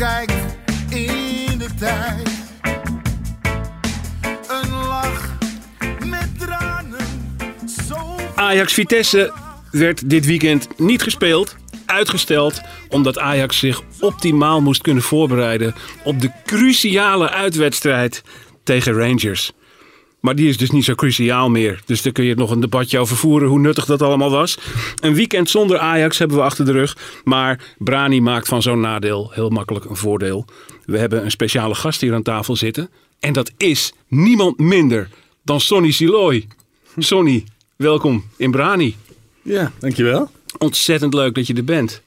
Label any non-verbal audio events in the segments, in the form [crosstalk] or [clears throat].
Terugkijk in de tijd, een lach met tranen. Ajax Vitesse werd dit weekend niet gespeeld. Uitgesteld omdat Ajax zich optimaal moest kunnen voorbereiden op de cruciale uitwedstrijd tegen Rangers. Maar die is dus niet zo cruciaal meer. Dus daar kun je nog een debatje over voeren hoe nuttig dat allemaal was. Een weekend zonder Ajax hebben we achter de rug. Maar Brani maakt van zo'n nadeel heel makkelijk een voordeel. We hebben een speciale gast hier aan tafel zitten. En dat is niemand minder dan Sonny Siloy. Sonny, welkom in Brani. Ja, dankjewel. Ontzettend leuk dat je er bent.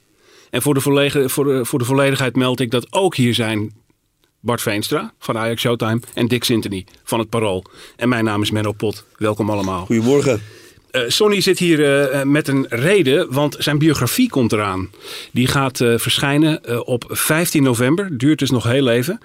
En voor de, volledige, voor, de, voor de volledigheid meld ik dat ook hier zijn Bart Veenstra van Ajax Showtime en Dick Sintony van het Parool. En mijn naam is Menno Pot. Welkom allemaal. Goedemorgen. Uh, Sonny zit hier uh, met een reden, want zijn biografie komt eraan. Die gaat uh, verschijnen op 15 november, duurt dus nog heel even.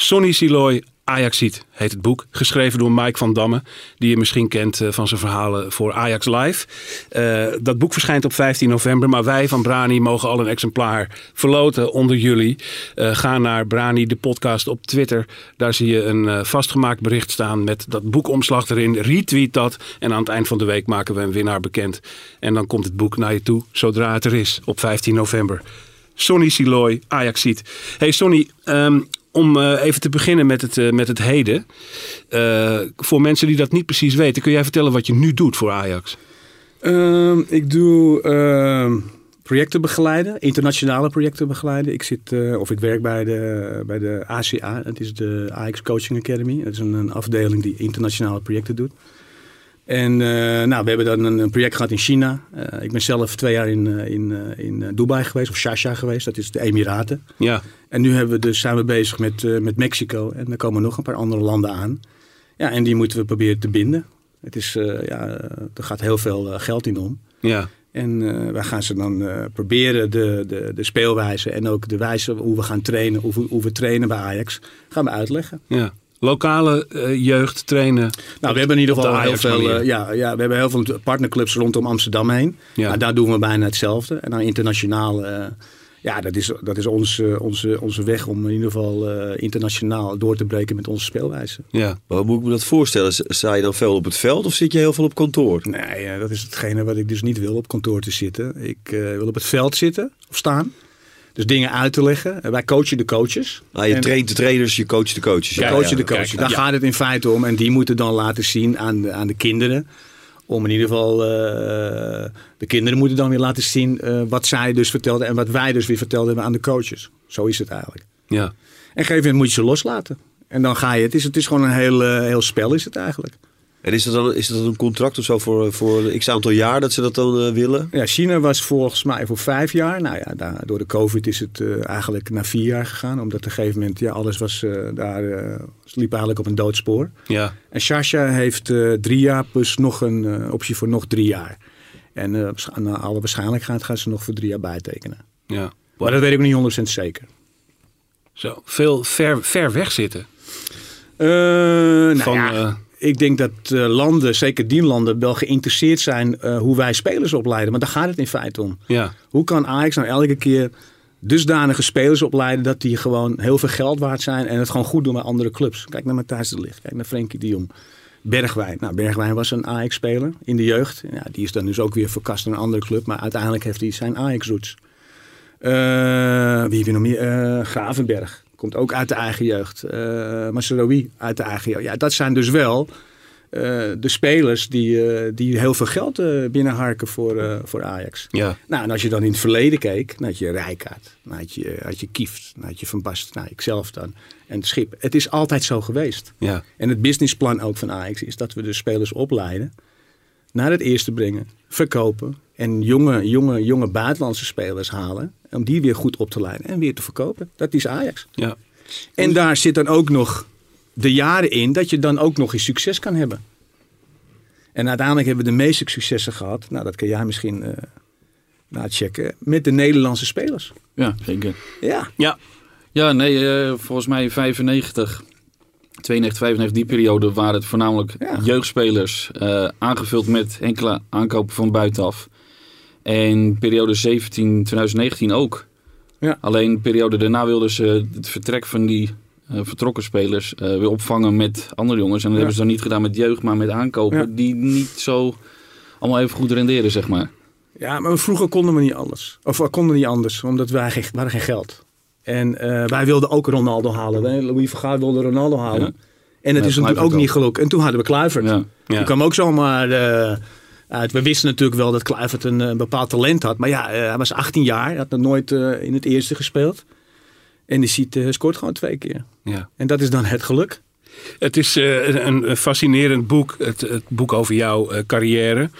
Sonny Siloy, Ajaxiet heet het boek. Geschreven door Mike van Damme, die je misschien kent van zijn verhalen voor Ajax Live. Uh, dat boek verschijnt op 15 november, maar wij van Brani mogen al een exemplaar verloten onder jullie. Uh, ga naar Brani, de podcast op Twitter. Daar zie je een vastgemaakt bericht staan met dat boekomslag erin. Retweet dat en aan het eind van de week maken we een winnaar bekend. En dan komt het boek naar je toe zodra het er is op 15 november. Sonny Siloy, Ajaxiet. Hey Sonny, um, om uh, even te beginnen met het, uh, met het heden. Uh, voor mensen die dat niet precies weten, kun jij vertellen wat je nu doet voor Ajax? Uh, ik doe ehm, projecten begeleiden, internationale projecten begeleiden. Ik zit, eh, of ik werk bij de, bij de ACA, dat is de Ajax Coaching Academy. Dat is een, een afdeling die internationale projecten doet. En nou, we hebben dan een project gehad in China. ik ben zelf twee jaar in, in, in Dubai geweest, of Sharjah geweest. Dat is de Emiraten. Ja. En nu hebben we dus, zijn we bezig met, uh, met Mexico. En er komen nog een paar andere landen aan. Ja, en die moeten we proberen te binden. Het is, uh, ja, er gaat heel veel uh, geld in om. Ja. En wij gaan ze dan proberen de, de, de speelwijze en ook de wijze hoe we gaan trainen, hoe we, hoe we trainen bij Ajax, gaan we uitleggen. Ja. Lokale jeugd trainen. Nou, we hebben in ieder geval heel veel, ja, ja, we hebben heel veel partnerclubs rondom Amsterdam heen. Ja. Maar daar doen we bijna hetzelfde. En dan internationaal ja, dat is, dat is onze, onze, onze weg om in ieder geval uh, internationaal door te breken met onze speelwijze. Ja. Maar hoe moet ik me dat voorstellen? Sta je dan veel op het veld of zit je heel veel op kantoor? Nee, uh, dat is hetgene wat ik dus niet wil, op kantoor te zitten. Ik uh, wil op het veld zitten of staan. Dus dingen uit te leggen. Wij coachen de coaches. Ah, je en, traint de trainers, je coacht de coaches. Je ja, coachen ja, de coaches. Kijk, Daar gaat het in feite om. En die moeten dan laten zien aan de, aan de kinderen om in ieder geval, uh, de kinderen moeten dan weer laten zien uh, wat zij dus vertelden en wat wij dus weer verteld hebben aan de coaches. Zo is het eigenlijk. Ja. En op een moet je ze loslaten. En dan ga je, het is, het is gewoon een heel, uh, heel spel is het eigenlijk. En is dat dan, is dat een contract of zo voor, voor x aantal jaar dat ze dat dan uh, willen? Ja, China was volgens mij voor vijf jaar. Nou ja, daar, door de COVID is het uh, eigenlijk naar vier jaar gegaan. Omdat op een gegeven moment, ja, alles was uh, daar, liep eigenlijk op een doodspoor. Ja. En Sasha heeft drie jaar plus nog een optie voor nog drie jaar. En naar alle waarschijnlijkheid gaan ze nog voor drie jaar bijtekenen. Ja. Maar dat weet ik niet 100% zeker. Zo, veel ver, ver weg zitten. nou Van, ja ik denk dat uh, landen, zeker die landen, wel geïnteresseerd zijn uh, hoe wij spelers opleiden. Maar daar gaat het in feite om. Ja. Hoe kan Ajax nou elke keer dusdanige spelers opleiden dat die gewoon heel veel geld waard zijn en het gewoon goed doen bij andere clubs? Kijk naar Matthijs de Ligt, kijk naar Frenkie de Jong. Bergwijn. Nou, Bergwijn was een Ajax-speler in de jeugd. Ja, die is dan dus ook weer verkast naar een andere club. Maar uiteindelijk heeft hij zijn Ajax-roots. Uh, wie heb je nog meer? Gravenberg. Komt ook uit de eigen jeugd. Uh, Masraoui uit de eigen jeugd. Ja, dat zijn dus wel uh, de spelers die, uh, die heel veel geld binnenharken voor, voor Ajax. Ja. Nou, en als je dan in het verleden keek, dan had je Rijkaard, dan had je, had je Kieft, dan had je Van Basten, nou, ikzelf dan. En het Schip. Het is altijd zo geweest. Ja. En het businessplan ook van Ajax is dat we de spelers opleiden naar het eerste brengen, verkopen. En jonge, jonge, jonge buitenlandse spelers halen. Om die weer goed op te leiden en weer te verkopen. Dat is Ajax. Ja. En daar zit dan ook nog de jaren in dat je dan ook nog eens succes kan hebben. En uiteindelijk hebben we de meeste successen gehad. Nou, dat kan jij misschien eh nachecken. Met de Nederlandse spelers. Ja, zeker. Ja. Ja. Ja, nee, eh, volgens mij 95, 92, 95, die periode waren het voornamelijk Ja. jeugdspelers. eh, aangevuld met enkele aankopen van buitenaf. En periode 17, 2019 ook. Ja. Alleen de periode daarna wilden ze het vertrek van die eh, vertrokken spelers eh, weer opvangen met andere jongens. En dat Ja. hebben ze dan niet gedaan met jeugd, maar met aankopen Ja. die niet zo allemaal even goed renderen, zeg maar. Ja, maar vroeger konden we niet alles. Of we konden niet anders, omdat wij geen, we hadden geen geld. En eh, wij wilden ook Ronaldo halen. hè. Louis van Gaal wilde Ronaldo halen. Ja. En dat Ja, is natuurlijk ook niet gelukt. En toen hadden we Kluivert. Ja. Ja. Die kwam ook zomaar eh. We wisten natuurlijk wel dat Kluivert een, eh, bepaald talent had. Maar ja, eh, hij was 18 jaar. Hij had nog nooit eh, in het eerste gespeeld. En die ziet, scoort gewoon twee keer. Ja. En dat is dan het geluk. Het is een, fascinerend boek, het, het boek over jouw carrière.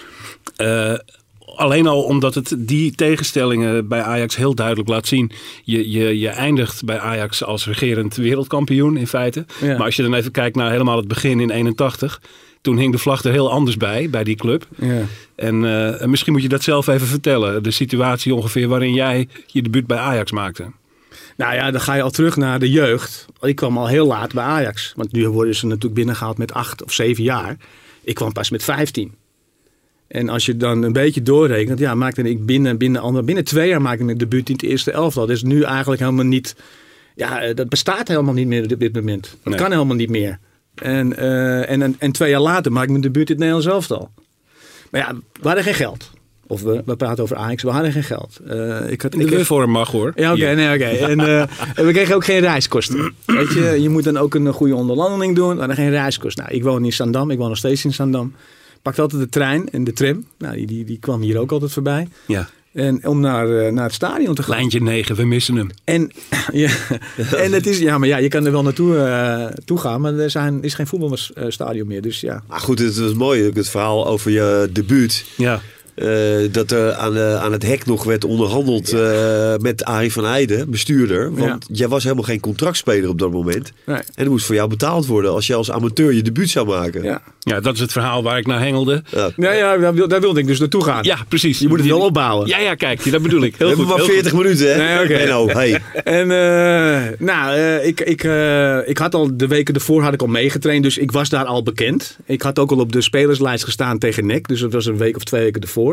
Alleen al omdat het die tegenstellingen bij Ajax heel duidelijk laat zien. Je, je, je eindigt bij Ajax als regerend wereldkampioen in feite. Ja. Maar als je dan even kijkt naar helemaal het begin in 81. Toen hing de vlag er heel anders bij, bij die club. Ja. En eh, misschien moet je dat zelf even vertellen. De situatie ongeveer waarin jij je debuut bij Ajax maakte. Nou ja, dan ga je al terug naar de jeugd. Ik kwam al heel laat bij Ajax. Want nu worden ze natuurlijk binnengehaald met acht of zeven jaar. Ik kwam pas met 15. En als je dan een beetje doorrekent, ja, maakte ik binnen, binnen, ander, binnen twee jaar maakte ik een debuut in het eerste elftal. Dat is nu eigenlijk helemaal niet, ja, eh, dat bestaat helemaal niet meer op dit moment. Dat Nee. kan helemaal niet meer. En, eh, en, en, en twee jaar later maak ik mijn debuut in het Nederlands elftal. Maar ja, we hadden geen geld. Of we, we praten over Ajax, we hadden geen geld. Eh, ik had, In de weervorm mag hoor. ja, oké, nee, oké. [laughs] En, eh, we kregen ook geen reiskosten. Weet je, je moet dan ook een goede onderlandeling doen. We hadden geen reiskosten. Nou, ik woon in Zandam, ik woon nog steeds in Zandam. Pakte altijd de trein en de tram. Nou, die, die, die kwam hier ook altijd voorbij. Ja. En om naar, eh, naar het stadion te gaan. Lijntje 9, we missen hem. En, [laughs] ja, en het is, ja, maar ja, je kan er wel naartoe eh, toe gaan, maar er zijn, is geen voetbalstadion meer. Dus ja. Maar goed, het was mooi. ook Het verhaal over je debuut. Ja. Eh, dat er aan, de- aan het hek nog werd onderhandeld eh, met Arie van Eijden, bestuurder. Want jij was helemaal geen contractspeler op dat moment. Nee. En er moest voor jou betaald worden als je als amateur je debuut zou maken. Ja, ja, dat is het verhaal waar ik naar hengelde. Ja. ja, ja daar, wil- daar wilde ik dus naartoe gaan. Ja, precies. Je moet het wel opbouwen. Ja, ja, kijk, dat bedoel ik. [laughs] We Heel hebben goed. maar heel 40 minuten, hè? Nee, oké. Benno, hey. [laughs] En eh, nou, eh, ik, ik, eh, ik had al de weken ervoor had ik al meegetraind, dus ik was daar al bekend. Ik had ook al op de spelerslijst gestaan tegen NEC, dus dat was een week of twee weken ervoor.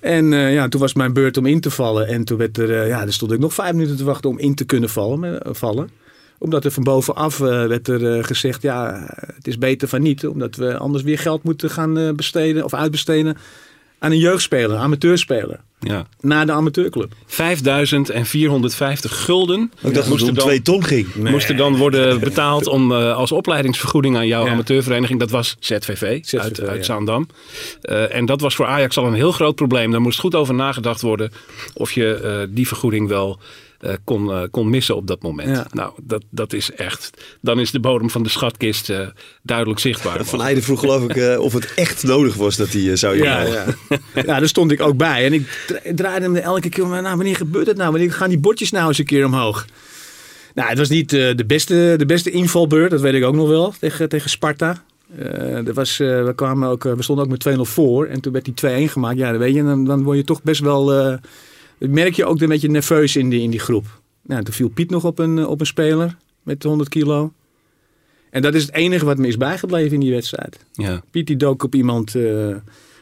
En eh, ja, toen was mijn beurt om in te vallen. En toen werd er, eh, ja, stond ik nog vijf minuten te wachten om in te kunnen vallen. eh, vallen. Omdat er van bovenaf werd er gezegd, ja, het is beter van niet. Omdat we anders weer geld moeten gaan besteden of uitbesteden aan een jeugdspeler, amateurspeler. Ja. Naar de amateurclub. 5450 gulden Ik dacht dat het moesten om twee ton ging. moesten dan worden betaald om, eh, als opleidingsvergoeding aan jouw Ja. amateurvereniging. Dat was ZVV, ZVV, uit, uit ja. Zaandam. Eh, en dat was voor Ajax al een heel groot probleem. Daar moest goed over nagedacht worden of je eh, die vergoeding wel eh, kon, eh, kon missen op dat moment. Ja. Nou, dat, dat is echt. Dan is de bodem van de schatkist eh, duidelijk zichtbaar. Van Eijden vroeg geloof ik eh, of het echt nodig was dat hij zou Ja, invallen. ja. [laughs] ja, daar stond ik ook bij. En ik dra- draaide hem elke keer om. Nou, wanneer gebeurt het nou? Wanneer gaan die bordjes nou eens een keer omhoog? Nou, het was niet eh, de, beste, de beste invalbeurt. Dat weet ik ook nog wel. Tegen, tegen Sparta. Eh, er was, eh, we, kwamen ook, we stonden ook met 2-0 voor. En toen werd die 2-1 gemaakt. Ja, dan weet je. Dan, dan word je toch best wel... merk je ook een beetje nerveus in die, in die groep. Nou, toen viel Piet nog op een, eh, op een speler. Met 100 kilo. En dat is het enige wat me is bijgebleven in die wedstrijd. Ja. Piet die dook op iemand, eh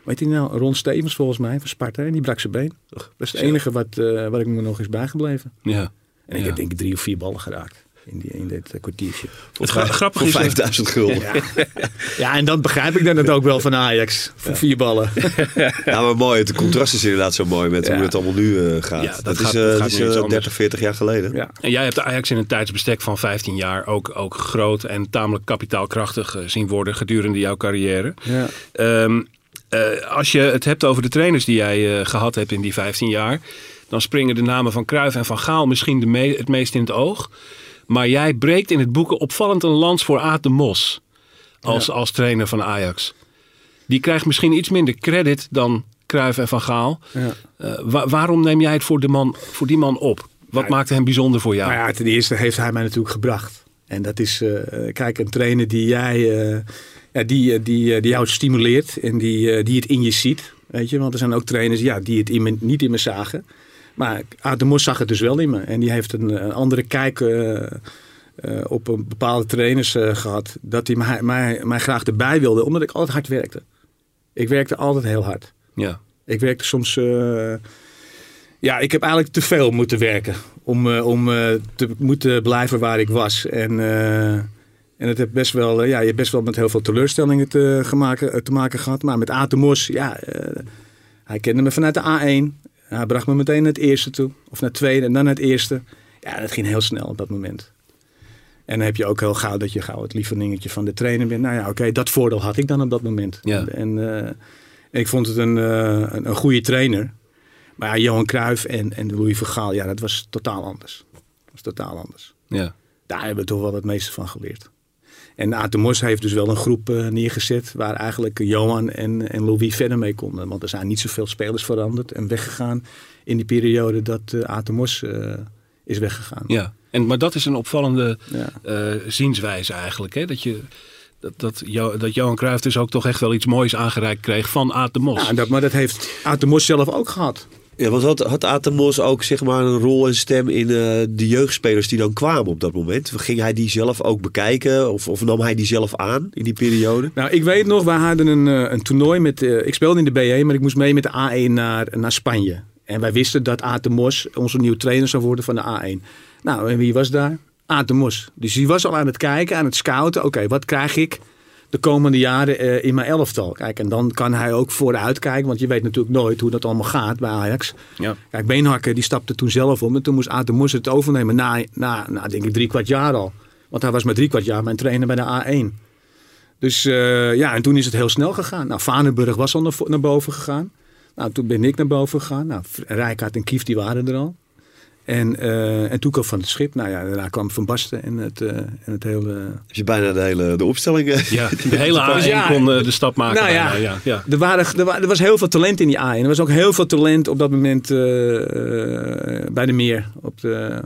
weet je nou, Ron Stevens volgens mij, van Sparta. En die brak zijn been. Dat is het enige wat, eh, wat ik me nog is bijgebleven. Ja. En ik Ja. heb denk ik drie of vier ballen geraakt in, die, in dit eh, kwartiertje. Het grappige Voor is, eh, 5000 gulden. Ja, [laughs] en dan begrijp ik dan het ook wel van Ajax. Voor vier ballen. [laughs] Ja, maar mooi. Het contrast is inderdaad zo mooi met Ja. hoe het allemaal nu eh, gaat. Ja, dat dat, gaat- is, dat anders. 30, 40 jaar geleden. Ja. En jij hebt de Ajax in een tijdsbestek van 15 jaar ook, ook groot en tamelijk kapitaalkrachtig eh, zien worden gedurende jouw carrière. Ja. Ehm, eh, als je het hebt over de trainers die jij eh, gehad hebt in die 15 jaar, dan springen de namen van Cruijff en van Gaal misschien de me- het meest in het oog. Maar jij breekt in het boeken opvallend een lans voor Aad de Mos als, als trainer van Ajax. Die krijgt misschien iets minder credit dan Cruijff en Van Gaal. Ja. Eh, wa- waarom neem jij het voor, de man, voor die man op? Wat Ja, maakte hem bijzonder voor jou? Nou ja, ten eerste heeft hij mij natuurlijk gebracht. En dat is, eh, kijk, een trainer die jij, eh, ja, die, die, die jou stimuleert en die, die het in je ziet. Weet je, want er zijn ook trainers ja, die het in me, niet in me zagen. Maar Aad de Mos zag het dus wel in me. En die heeft een, een andere kijk eh, eh, op een bepaalde trainers eh, gehad. Dat hij mij, mij, mij graag erbij wilde, omdat ik altijd hard werkte. Ik werkte altijd heel hard. Ja. Ik werkte soms. ja, ik heb eigenlijk te veel moeten werken. Om, om te moeten blijven waar ik was. En, en het heeft best wel, ja, je hebt best wel met heel veel teleurstellingen te, te maken gehad. Maar met Aad de Mos, ja, hij kende me vanuit de A1. Hij bracht me meteen naar het eerste toe. Of naar het tweede en dan naar het eerste. Ja, dat ging heel snel op dat moment. En dan heb je ook heel gauw dat je gauw het lievelingetje van de trainer bent. Nou ja, oké, dat voordeel had ik dan op dat moment. Ja. En, eh, en ik vond het een, eh, een, een goede trainer. Maar ja, Johan Cruijff en, en Louis van Gaal, ja, dat was totaal anders. Dat was totaal anders. Ja. Daar hebben we toch wel het meeste van geleerd. En Aad de Mos heeft dus wel een groep eh, neergezet waar eigenlijk Johan en, en Louis verder mee konden. Want er zijn niet zoveel spelers veranderd en weggegaan in die periode dat uh, Aad de Mos eh, is weggegaan. ja. En, maar dat is een opvallende Ja. eh, zienswijze eigenlijk. Hè? Dat, je, dat, dat, Jo- dat Johan Cruijff dus ook toch echt wel iets moois aangereikt kreeg van Aad de Mos. Ja, dat, maar dat heeft Aad de Mos zelf ook gehad. Ja, want had, had Atemos ook zeg maar een rol en stem in eh, de jeugdspelers die dan kwamen op dat moment? Ging hij die zelf ook bekijken of, of nam hij die zelf aan in die periode? Nou, ik weet nog, we hadden een, eh, een toernooi met. eh, ik speelde in de BE, maar ik moest mee met de A1 naar, naar Spanje. En wij wisten dat Aad de Mos onze nieuwe trainer zou worden van de A1. Nou, en wie was daar? Aad de Mos. Dus die was al aan het kijken, aan het scouten. Oké, wat krijg ik de komende jaren eh, in mijn elftal? Kijk, en dan kan hij ook vooruit kijken, want je weet natuurlijk nooit hoe dat allemaal gaat bij Ajax. Ja. Kijk, Beenhakker die stapte toen zelf om en toen moest Aad de het overnemen na, na, na denk ik drie kwart jaar al. Want hij was maar drie kwart jaar mijn trainer bij de A1. Dus eh, ja, en toen is het heel snel gegaan. Nou, Vanenburg was al naar, naar boven gegaan. Nou, toen ben ik naar boven gegaan. Nou, Rijkaard en Kief die waren er al. En, eh, en toen kwam Van het Schip. Nou ja, daarna kwam Van Basten en het, eh, en het hele... Heb je bijna de hele de opstelling? eh, Ja, [laughs] de hele A1 Dus ja, kon de stap maken. nou ja. bijna, ja, ja. Er, waren, er, wa- er was heel veel talent in die A1. Er was ook heel veel talent op dat moment eh, eh, bij de Meer. Op de,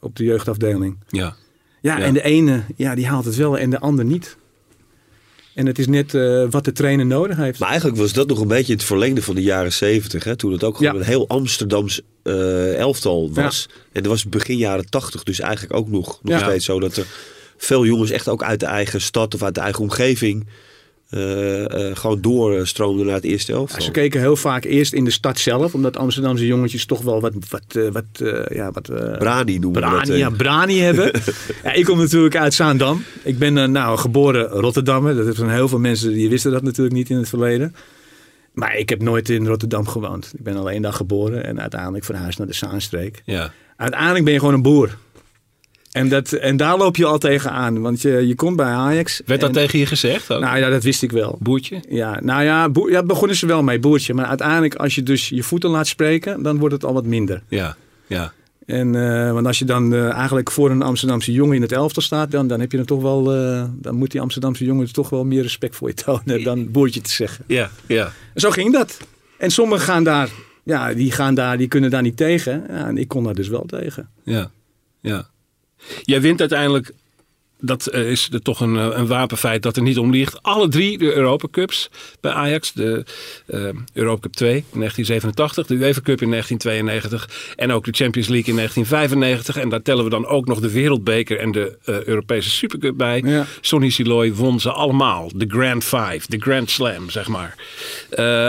op de jeugdafdeling. ja. Ja, Ja. en de ene ja, die haalt het wel en de ander niet. En het is net eh, wat de trainer nodig heeft. Maar eigenlijk was dat nog een beetje het verlengde van de jaren zeventig. Hè? Toen het ook gewoon Ja. een heel Amsterdams eh, elftal was. En dat was begin jaren tachtig. Dus eigenlijk ook nog, nog Ja. steeds zo dat er veel jongens echt ook uit de eigen stad of uit de eigen omgeving... eh, eh, gewoon doorstroomden naar het eerste Ja, elftal. ze keken heel vaak eerst in de stad zelf, omdat Amsterdamse jongetjes toch wel wat, wat, eh, wat, ja, wat Brani noemen dat. brani, eh. ja, brani hebben. [laughs] ja, ik kom natuurlijk uit Zaandam. Ik ben nou geboren Rotterdammer. Dat zijn heel veel mensen die wisten dat natuurlijk niet in het verleden. Maar ik heb nooit in Rotterdam gewoond. Ik ben al één dag geboren en uiteindelijk verhuisd naar de Zaanstreek. ja. Uiteindelijk ben je gewoon een boer. En, dat, en daar loop je al tegenaan. Want je, je komt bij Ajax. Werd dat en- tegen je gezegd? Ook? Nou ja, dat wist ik wel. Boertje? Ja, nou ja, boer, ja, begonnen ze wel mee, boertje. Maar uiteindelijk, als je dus je voeten laat spreken, dan wordt het al wat minder. Ja, ja. En, eh, want als je dan eh, eigenlijk voor een Amsterdamse jongen in het elftal staat, dan, dan heb je er toch wel, eh, dan moet die Amsterdamse jongen toch wel meer respect voor je tonen dan boertje te zeggen. Ja, ja. En zo ging dat. En sommigen gaan daar, ja, die gaan daar, die kunnen daar niet tegen. Ja, en ik kon daar dus wel tegen. Ja, ja. Jij wint uiteindelijk, dat eh, is er toch een, eh, een wapenfeit dat er niet om ligt. Alle drie de Europa Cups bij Ajax. De eh Europa Cup 2 in 1987, de UEFA Cup in 1992 en ook de Champions League in 1995. En daar tellen we dan ook nog de Wereldbeker en de Europese Supercup bij. Ja. Sonny Siloy won ze allemaal. De Grand Five, de Grand Slam, zeg maar.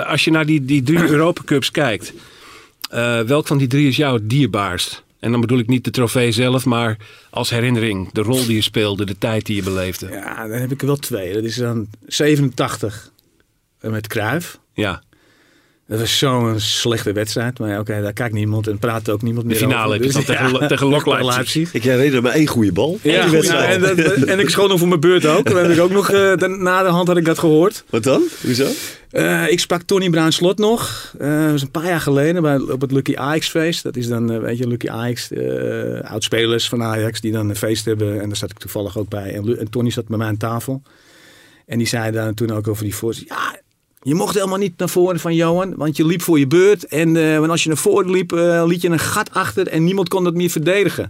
Als je naar die, die drie [coughs] Europa Cups kijkt, welk van die drie is jou het dierbaarst? En dan bedoel ik niet de trofee zelf, maar als herinnering. De rol die je speelde, de tijd die je beleefde. Ja. Ja, dan heb ik er wel twee. Dat is dan 87 met Cruijff. Dat was zo'n slechte wedstrijd. Maar ja, oké, daar kijkt niemand en praat ook niemand De meer finale over. heb je dan tegen- tegen [laughs] Lok Leipzig. Ik herinner me één goede bal. Ja, Die wedstrijd. ja, en, dat- [laughs] en ik schoon nog voor mijn beurt ook. Dan heb ik ook nog, eh, dan- na de hand had ik dat gehoord. Wat dan? Hoezo? Eh, ik sprak Tony Bruin Slot nog. Eh, dat was een paar jaar geleden bij, op het Lucky Ajax feest. Dat is dan, weet je, Lucky Ajax, eh oud-spelers van Ajax die dan een feest hebben. En daar zat ik toevallig ook bij. En, Tony zat bij mij aan tafel. En die zei daar toen ook over die voorzet. Ja, Je mocht helemaal niet naar voren van Johan, want je liep voor je beurt. En eh, als je naar voren liep, eh, liet je een gat achter en niemand kon dat meer verdedigen.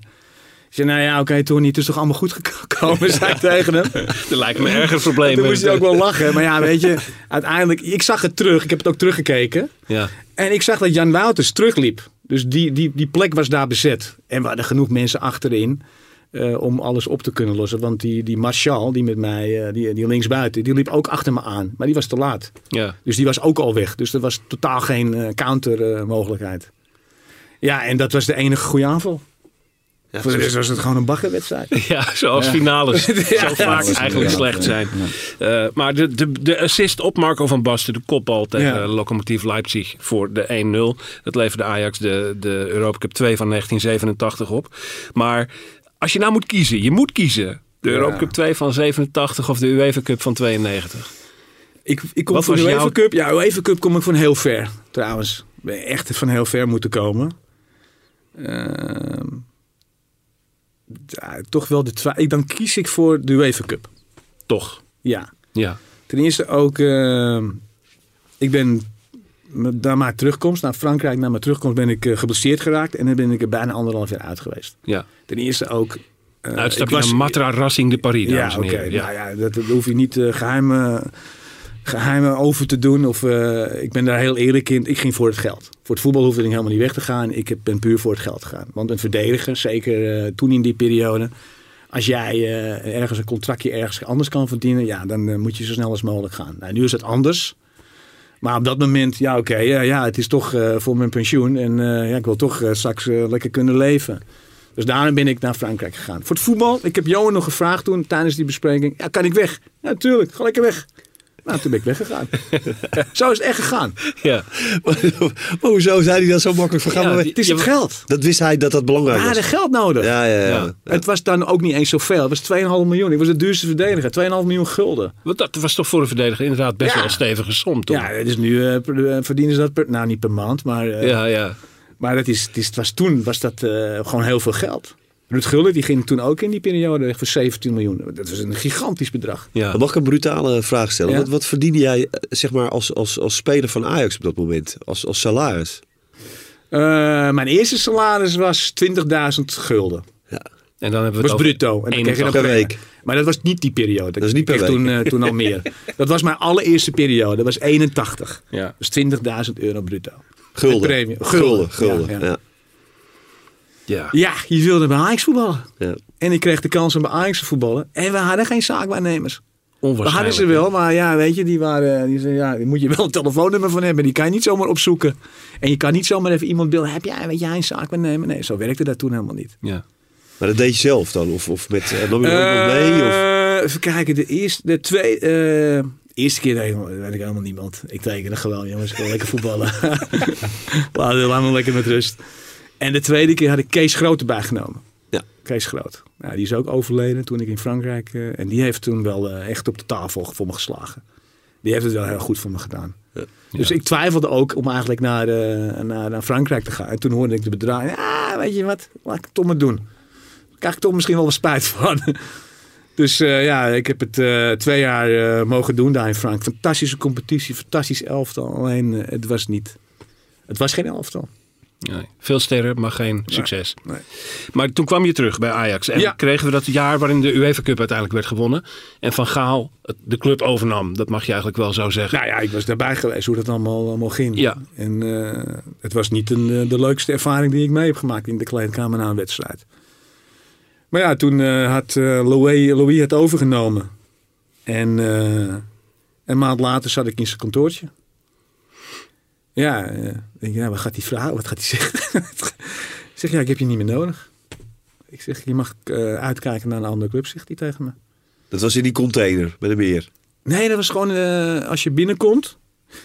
Ik zei, nou ja, oké Tony, het is toch allemaal goed gekomen, zei ik [laughs] tegen hem. Er lijken me erger problemen. Toen moest hij ook wel lachen. Maar ja, weet je, uiteindelijk, ik zag het terug. Ik heb het ook teruggekeken. Ja. En ik zag dat Jan Wouters terugliep. Dus die, die, die plek was daar bezet. En we hadden genoeg mensen achterin eh, om alles op te kunnen lossen. Want die, die Marshall, die met mij, eh, die, die linksbuiten, die liep ook achter me aan. Maar die was te laat. Ja. Dus die was ook al weg. Dus er was totaal geen eh, counter eh, mogelijkheid. Ja, en dat was de enige goede aanval. Ja, Voor de rest was het gewoon een baggerwedstrijd. [laughs] Ja, zoals finales [laughs] zo vaak eigenlijk slecht zijn. Eh, maar de, de, de assist op Marco van Basten, de kopbal tegen Ja. Lokomotief Leipzig voor de 1-0. Dat leverde Ajax de, de Europa Cup 2 van 1987 op. Maar als je nou moet kiezen, je moet kiezen. De Ja. Europa Cup 2 van 87 of de UEFA Cup van 92. Ik, ik kom Wat van de UEFA Cup. Ja, UEFA Cup kom ik van heel ver. Trouwens, ben echt van heel ver moeten komen. Ehm, ja, toch wel de twa- ik Dan kies ik voor de UEFA Cup. Toch? Ja. Ja. Ten eerste ook, ehm, ik ben met- naar mijn terugkomst, naar Frankrijk, naar mijn terugkomst ben ik eh, geblesseerd geraakt. En dan ben ik er bijna anderhalf jaar uit geweest. ja. Ten eerste ook... eh, Uitstapje ik was- naar Matra Racing de Paris, Ja, oké. Ja. Nou ja, dat, dat hoef je niet geheim, geheimen over te doen. Of, eh, ik ben daar heel eerlijk in. Ik ging voor het geld. Voor het voetbal hoefde ik helemaal niet weg te gaan. Ik heb- ben puur voor het geld gegaan. Want een verdediger, zeker eh, toen in die periode... Als jij eh, ergens een contractje ergens anders kan verdienen... Ja, dan moet je zo snel als mogelijk gaan. Nou, nu is het anders. Maar op dat moment, ja oké, ja, ja, het is toch eh, voor mijn pensioen. En eh, ja, ik wil toch eh, straks lekker kunnen leven. Dus daarom ben ik naar Frankrijk gegaan. Voor het voetbal, ik heb Johan nog gevraagd toen tijdens die bespreking. Ja, kan ik weg? Ja, natuurlijk, ga lekker weg. Nou, toen ben ik weggegaan. [laughs] zo is het echt gegaan. Ja. Maar [laughs] hoezo zei hij dat zo makkelijk van gaan Ja, Het is Ja, het geld. Dat wist hij dat dat belangrijk was. hadden geld nodig. Ja, ja, ja. Ja. Het was dan ook niet eens zoveel. Het was 2,5 miljoen. Ik was de duurste verdediger. 2,5 miljoen gulden. Want dat was toch voor een verdediger inderdaad best Ja. wel een stevige som toen. Ja, dus nu eh, per- eh, verdienen ze dat per, nou niet per maand, maar, eh, ja, ja. maar het is, het is, het was toen was dat eh, gewoon heel veel geld. Ruud Gullit die ging toen ook in die periode weg voor 17 miljoen. Dat was een gigantisch bedrag. ja. Dan mag ik een brutale vraag stellen. Ja. Wat, wat verdiende jij eh, zeg maar, als, als, als speler van Ajax op dat moment? Als, als salaris? Eh, mijn eerste salaris was 20.000 gulden. En dan hebben we het was over bruto. En dan kreeg je 81 nog per een- week. Maar dat was niet die periode. Dat is niet per week. Toen, eh, toen al meer. [laughs] Dat was mijn allereerste periode. Dat was 81. Ja. Dus 20.000 euro bruto. Gulden. Gulden. Gulden, Gulden. ja, Ja, ja. Je wilde bij Ajax voetballen. ja. En ik kreeg de kans om bij Ajax te voetballen. En we hadden geen zaakwaarnemers. We hadden ze wel, maar ja, weet je, die waren, die zeiden, ja, daar moet je wel een telefoonnummer van hebben. Die kan je niet zomaar opzoeken. En je kan niet zomaar even iemand bellen. Heb jij, weet jij, een zaakwaarnemer? Nee, zo werkte dat toen helemaal niet. Ja. Maar dat deed je zelf dan? Of, of met, eh, ook nog mee? Of? Eh, even kijken, de eerste, de twee, eh, eerste keer weet ik helemaal niemand. Ik tekende gewoon, jongens, ik wil lekker voetballen. [laughs] laat, laat me lekker met rust. En de tweede keer had ik Kees Groot erbij genomen. Ja. Kees Groot. Nou, die is ook overleden toen ik in Frankrijk. eh, en die heeft toen wel eh, echt op de tafel voor me geslagen. Die heeft het wel heel goed voor me gedaan. Dus ik twijfelde ook om eigenlijk naar, eh, naar, naar Frankrijk te gaan. En toen hoorde ik de bedragen. Ja, weet je wat, laat ik het toch maar doen. Daar krijg ik toch misschien wel wat spijt van. [laughs] Dus eh, ja, ik heb het eh, twee jaar eh, mogen doen daar in Frankrijk. Fantastische competitie, fantastisch elftal. Alleen het was niet. Het was geen elftal. Nee. Veel sterren, maar geen succes. nee. Maar toen kwam je terug bij Ajax. En Ja. kregen we dat jaar waarin de UEFA Cup uiteindelijk werd gewonnen. En Van Gaal de club overnam. Dat mag je eigenlijk wel zo zeggen. Nou ja, ik was daarbij geweest hoe dat allemaal, allemaal ging. Ja. En eh, het was niet een, eh, de leukste ervaring die ik mee heb gemaakt in de kleedkamer na een wedstrijd. Maar ja, toen eh, had eh, Louis, Louis het overgenomen. En een maand later zat ik in zijn kantoortje. Ja, eh, ik denk, ja, wat gaat hij vragen? Wat gaat hij [laughs] zeggen? ik zeg, ja, ik heb je niet meer nodig. Ik zeg, je mag eh, uitkijken naar een andere club, zegt hij tegen me. Dat was in die container met een meer. Nee, dat was gewoon eh, als je binnenkomt.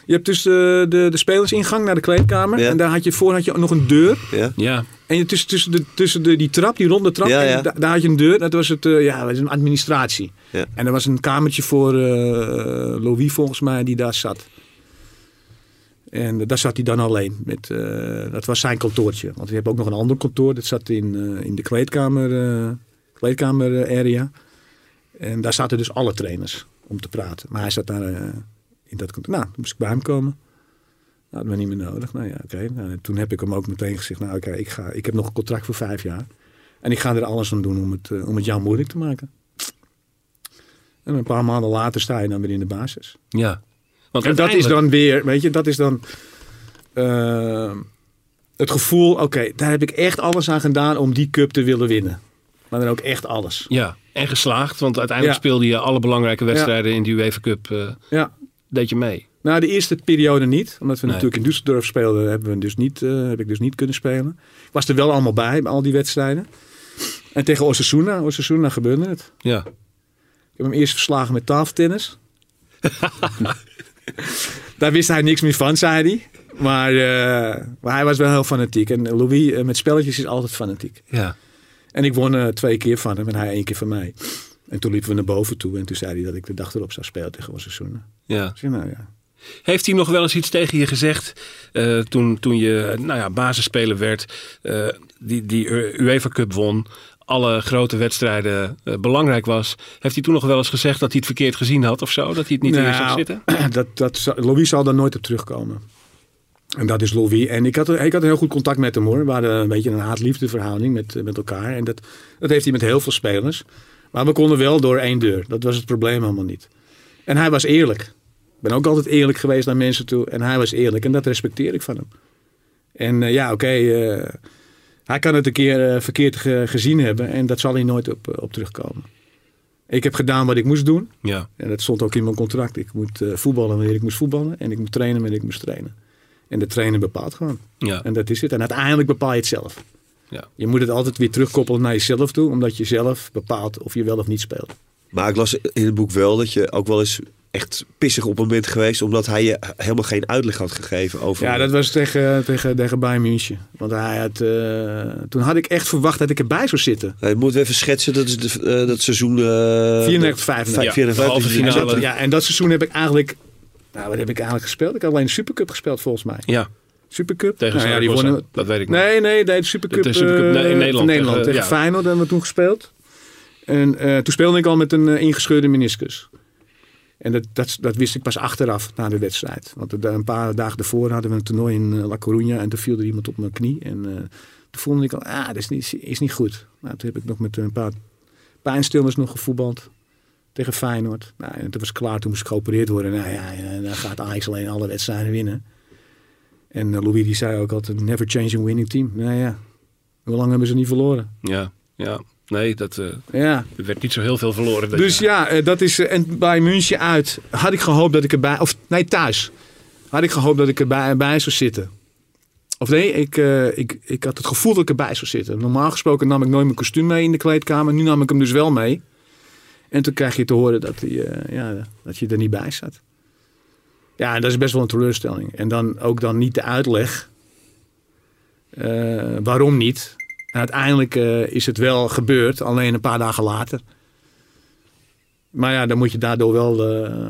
Je hebt dus de, de, de spelersingang naar de kleedkamer. Ja. En daar had je voor had je nog een deur. Ja? Ja, En je tussen, tussen, de, tussen de, die trap, die ronde trap, Ja, en ja. da- daar had je een deur. Dat was het, eh, ja, dat was een administratie. Ja. En er was een kamertje voor eh, Louis volgens mij die daar zat. En daar zat hij dan alleen. Met, eh, dat was zijn kantoortje. Want je hebt ook nog een ander kantoor. Dat zat in, eh, in de kleedkamer, eh, kleedkamer eh, area. En daar zaten dus alle trainers om te praten. Maar hij zat daar eh, in dat contract. Nou, moest ik bij hem komen. Nou, dat was niet meer nodig. Nou ja, oké. Nou, en toen heb ik hem ook meteen gezegd, nou oké, ik ga, ik heb nog een contract voor vijf jaar. En ik ga er alles aan doen om het, eh, om het jou moeilijk te maken. En een paar maanden later sta je dan weer in de basis. Ja. Want En dat is dan weer, weet je, dat is dan eh, het gevoel, oké, daar heb ik echt alles aan gedaan om die cup te willen winnen. Maar dan ook echt alles. Ja, en geslaagd. Want uiteindelijk Ja. speelde je alle belangrijke wedstrijden in die UEFA Cup. eh, Ja. deed je mee. Nou, de eerste periode niet. Omdat we Nee. natuurlijk in Düsseldorf speelden, hebben we dus niet, eh, heb ik dus niet kunnen spelen. Ik was er wel allemaal bij, bij al die wedstrijden. En tegen Osasuna, Osasuna gebeurde het. Ja. Ik heb hem eerst verslagen met tafeltennis. [laughs] [laughs] Daar wist hij niks meer van, zei hij. Maar, eh, maar hij was wel heel fanatiek. En Louis eh, met spelletjes is altijd fanatiek. Ja. En ik won eh, twee keer van hem en hij één keer van mij. En toen liepen we naar boven toe en toen zei hij dat ik de dag erop zou spelen tegen Osasuna. ja. Ik zei, nou ja. Heeft hij nog wel eens iets tegen je gezegd toen, toen je nou ja, basisspeler werd, die, die UEFA Cup won, alle grote wedstrijden eh, belangrijk was? Heeft hij toen nog wel eens gezegd dat hij het verkeerd gezien had of zo? Dat hij het niet meer zag Nou, zitten? [clears throat] Dat, dat, Louis zal daar nooit op terugkomen. En dat is Louis. En ik had, ik had een heel goed contact met hem hoor. We hadden een beetje een haat-liefde verhouding met, met elkaar. En dat, dat heeft hij met heel veel spelers. Maar we konden wel door één deur. Dat was het probleem helemaal niet. En hij was eerlijk. Ik ben ook altijd eerlijk geweest naar mensen toe. En hij was eerlijk. En dat respecteer ik van hem. En eh, ja, oké. eh, hij kan het een keer eh, verkeerd ge- gezien hebben. En dat zal hij nooit op, eh, op terugkomen. Ik heb gedaan wat ik moest doen. Ja. En dat stond ook in mijn contract. Ik moet eh, voetballen wanneer ik moest voetballen. En ik moet trainen wanneer ik moest trainen. En de trainer bepaalt gewoon. Ja. En dat is het. En uiteindelijk bepaal je het zelf. Ja. Je moet het altijd weer terugkoppelen naar jezelf toe. Omdat je zelf bepaalt of je wel of niet speelt. Maar ik las in het boek wel dat je ook wel eens echt pissig op een bent geweest. Omdat hij je helemaal geen uitleg had gegeven over... Ja, dat was tegen, tegen, tegen Bayern München. Want hij had, eh, toen had ik echt verwacht dat ik erbij zou zitten. Hij moet even schetsen, dat is de, eh, dat seizoen... eh 94, 95. Ja, 94, de halve En finale. dat- ja, en dat seizoen heb ik eigenlijk... Nou, wat heb ik eigenlijk gespeeld? Ik had alleen de Supercup gespeeld volgens mij. Ja, Supercup? tegen nou, ja, die Dat weet ik nog. Nee, nee, nee, de Supercup, De Supercup, nee, in eh, Nederland van Nederland. tegen- Tegen, ja. Feyenoord hebben we toen gespeeld. En eh, toen speelde ik al met een eh, ingescheurde meniscus. En dat, dat, wist ik pas achteraf na de wedstrijd. Want een paar dagen daarvoor hadden we een toernooi in eh, La Coruña. En toen viel er iemand op mijn knie. En eh, toen voelde ik al, ah, dat is niet, is niet goed. Nou, toen heb ik nog met een paar pijnstillers nog gevoetbald. Tegen Feyenoord. Nou, en toen was klaar. Toen moest ik geopereerd worden. Nou ja, ja, dan gaat Ajax alleen alle wedstrijden winnen. En eh, Louis die zei ook altijd, never change a winning team. Nou ja, hoe lang hebben ze niet verloren? Ja, ja. Nee, dat eh, Ja, er werd niet zo heel veel verloren. dus jaar. ja, eh, dat is. eh, En bij München uit had ik gehoopt dat ik erbij. Of nee, thuis. Had ik gehoopt dat ik erbij bij zou zitten. Of nee, ik, ik, ik had het gevoel dat ik erbij zou zitten. Normaal gesproken nam ik nooit mijn kostuum mee in de kleedkamer. Nu nam ik hem dus wel mee. En toen krijg je te horen dat, die, ja, dat je er niet bij zat. Ja, en dat is best wel een teleurstelling. En dan ook dan niet de uitleg. waarom niet? En uiteindelijk eh, is het wel gebeurd, alleen een paar dagen later. Maar ja, dan moet je daardoor wel eh,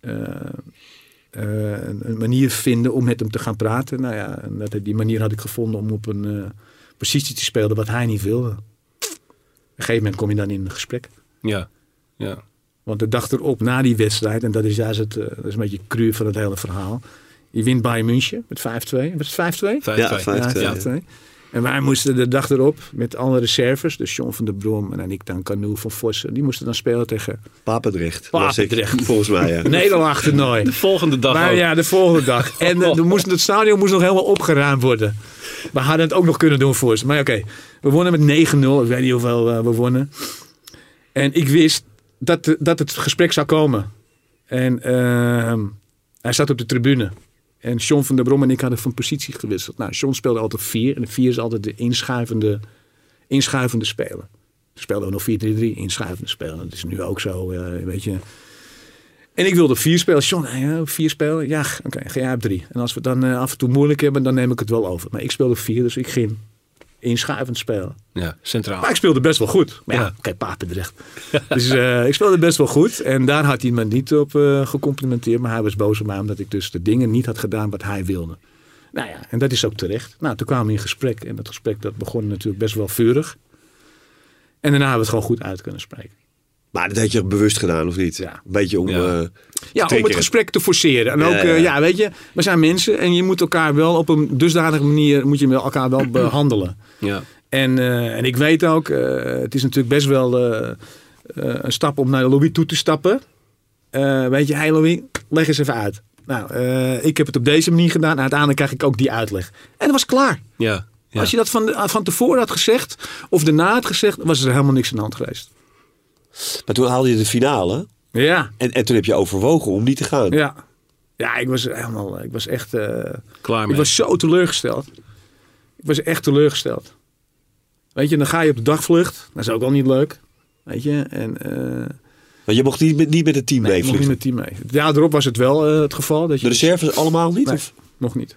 eh, een, manier vinden om met hem te gaan praten. Nou ja, en dat, die manier had ik gevonden om op een positie te spelen wat hij niet wilde. Op een gegeven moment kom je dan in een gesprek. Ja, ja. Want de dag erop, na die wedstrijd, en dat is juist het, dat is een beetje cru van het hele verhaal. Je wint Bayern München met 5-2. Was het 5-2? Vijf, Ja, twee. vijf, Ja, twee. 5-2. En wij moesten de dag erop met alle reserves, dus John van der Brom en ik dan Canoe van Vossen, die moesten dan spelen tegen Papendrecht. Papendrecht. [laughs] Volgens mij, ja. Nederland toernooi. De volgende dag Maar ook. ja, de volgende dag. [laughs] En eh, er moest, het stadion moest nog helemaal opgeruimd worden. We hadden het ook nog kunnen doen voor ze. Maar oké, we wonnen met 9-0. Ik weet niet hoeveel eh, we wonnen. En ik wist dat, dat het gesprek zou komen. En ehm, hij zat op de tribune. En John van der Brom en ik hadden van positie gewisseld. Nou, John speelde altijd 4. En de 4 is altijd de inschuivende, inschuivende speler. Ze speelden ook nog 4-3-3, inschuivende speler. Dat is nu ook zo, eh, weet je. En ik wilde vier spelen. Hè, vier spelen? Ja, oké, ga jij op drie. En als we het dan eh, af en toe moeilijk hebben, dan neem ik het wel over. Maar ik speelde vier, dus ik ging inschuivend spelen. Ja, centraal. Maar ik speelde best wel goed. Maar ja, Ja. Papendrecht. dus eh, ik speelde best wel goed. En daar had hij me niet op eh, gecomplimenteerd. Maar hij was boos op mij omdat ik dus de dingen niet had gedaan wat hij wilde. Nou ja, en dat is ook terecht. Nou, toen kwamen we in gesprek. En dat gesprek dat begon natuurlijk best wel vurig. En daarna hebben we het gewoon goed uit kunnen spreken. Maar dat had je bewust gedaan, of niet? Ja. Een beetje om... Ja. eh, Ja, om het gesprek te forceren. En ook, Ja, ja, weet je, we zijn mensen en je moet elkaar wel op een dusdanige manier moet je elkaar wel [clears throat] behandelen. Ja. En, eh, en ik weet ook, eh, het is natuurlijk best wel eh, eh, een stap om naar Louis toe te stappen. Eh, weet je, hey Louis, leg eens even uit. Nou, eh, ik heb het op deze manier gedaan. En uiteindelijk krijg ik ook die uitleg. En dat was klaar. Ja. ja. Als je dat van, van tevoren had gezegd, of daarna had gezegd, was er helemaal niks aan de hand geweest. Maar toen haalde je de finale. Ja, En, en toen heb je overwogen om niet te gaan. ja. Ja, ik was helemaal, ik was echt, eh, Klaar ik mee. was zo teleurgesteld. Ik was echt teleurgesteld. Weet je, dan ga je op de dagvlucht. Dat is ook al niet leuk. Weet je, en... eh, Want je mocht niet met, niet met het team Nee, ik mocht niet met het team mee. Ja, erop was het wel eh, het geval. Dat je De reserves allemaal niet? Nee. Of? Nog niet.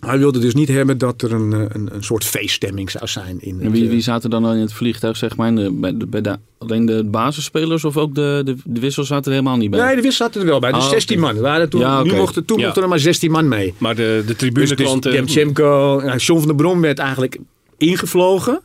Hij wilde dus niet hebben dat er een, eh, een, een soort feeststemming zou zijn. In En wie, eh, wie zaten dan in het vliegtuig, zeg maar? de- bij de, bij de, alleen de basisspelers of ook de, de, de wissels zaten er helemaal niet bij? Nee, de wissel zaten er wel bij. Dus Ah, 16 oké. man. Waren toen, Ja, nu mochten, toen Ja. mochten er maar 16 man mee. Maar de, de Dus, dus tribuneklanten... Demchenko, nou, John van der Brom werd eigenlijk ingevlogen.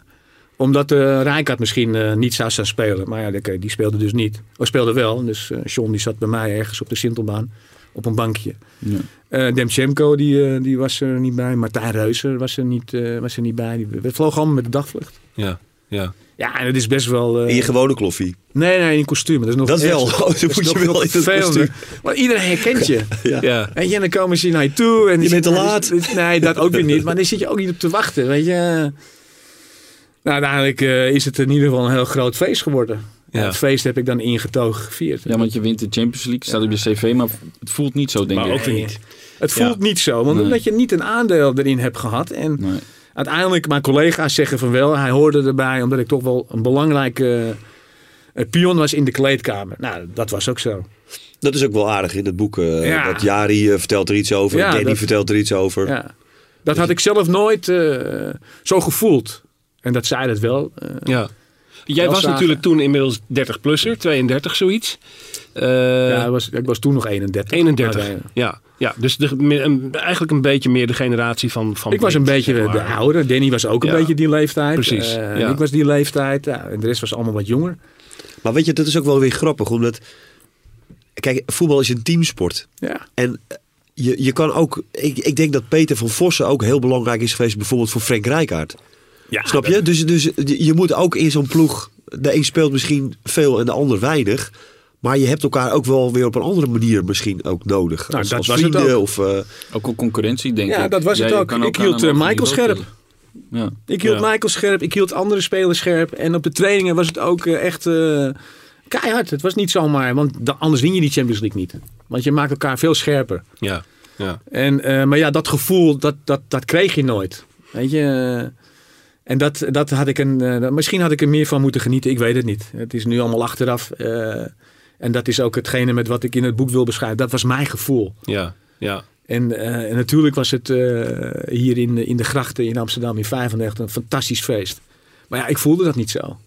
Omdat de Rijkaard misschien eh, niet zou staan spelen. Maar ja, oké, die speelde dus niet. Of speelde wel. Dus eh John die zat bij mij ergens op de Sintelbaan. Op een bankje. Ja. Eh Demchenko die, eh, die was er niet bij. Martijn Reuser was er niet, eh, was er niet bij. We vlogen allemaal met de dagvlucht. Ja, ja. Ja, en het is best wel... eh, In je gewone kloffie. Nee, nee, in kostuum. Dat is nog Dat wel. erger. Oh, dan is moet je wel veel in het kostuum. Maar iedereen herkent je. [laughs] ja. Weet je, en dan komen ze naar je toe. En Je bent te laat. Nee, dat ook weer niet. Maar dan zit je ook niet op te wachten, weet je. Nou, uiteindelijk is het in ieder geval een heel groot feest geworden. Ja. Het feest heb ik dan ingetogen gevierd. Ja, want je wint de Champions League, staat op je cv, maar het voelt niet zo, denk Maar ik. ook niet. Het voelt niet zo, want Nee. omdat je niet een aandeel erin hebt gehad. En Nee. uiteindelijk, mijn collega's zeggen van wel, hij hoorde erbij, omdat ik toch wel een belangrijke eh, pion was in de kleedkamer. Nou, dat was ook zo. Dat is ook wel aardig in het boek. eh, Ja. Dat Jari eh, vertelt er iets over. Ja, Danny dat- vertelt er iets over. Ja. Dat had ik zelf nooit eh, zo gevoeld. En dat zei het wel. ja. Jij was zagen. natuurlijk toen inmiddels 30-plusser, 32 zoiets. Eh, ja, ik was, ik was toen nog 31. 31. Maar, eh, Ja, ja, dus de, een- eigenlijk een beetje meer de generatie van. van ik was een beetje zeg de maar. oude. Danny was ook een Ja. beetje die leeftijd. Precies, Eh, ja. Ik was die leeftijd. Ja, en de rest was allemaal wat jonger. Maar weet je, dat is ook wel weer grappig. Omdat, kijk, voetbal is een teamsport. Ja. En je, je kan ook, ik, ik denk dat Peter van Vossen ook heel belangrijk is geweest, bijvoorbeeld voor Frank Rijkaard. Ja, Snap je? Dus, dus je moet ook in zo'n ploeg, de een speelt misschien veel en de ander weinig. Maar je hebt elkaar ook wel weer op een andere manier misschien ook nodig. Nou, als, dat als was het vrienden ook. of... eh, Ook al concurrentie, denk ik. Ja, dat was het ook. Ik hield, een eh, Michael scherp. Ja. Ik hield Ja. Michael scherp. Ik hield andere spelers scherp. En op de trainingen was het ook eh, echt eh, keihard. Het was niet zomaar. Want anders win je die Champions League niet. Want je maakt elkaar veel scherper. Ja, ja. En, eh, maar ja, dat gevoel, dat, dat, dat kreeg je nooit. Weet je. En dat, dat had ik een, eh, misschien had ik er meer van moeten genieten. Ik weet het niet. Het is nu allemaal achteraf. eh, en dat is ook hetgene met wat ik in het boek wil beschrijven. Dat was mijn gevoel. ja, ja. En, eh, en natuurlijk was het hier in, in de grachten in Amsterdam in 95 een fantastisch feest. Maar ja, ik voelde dat niet zo.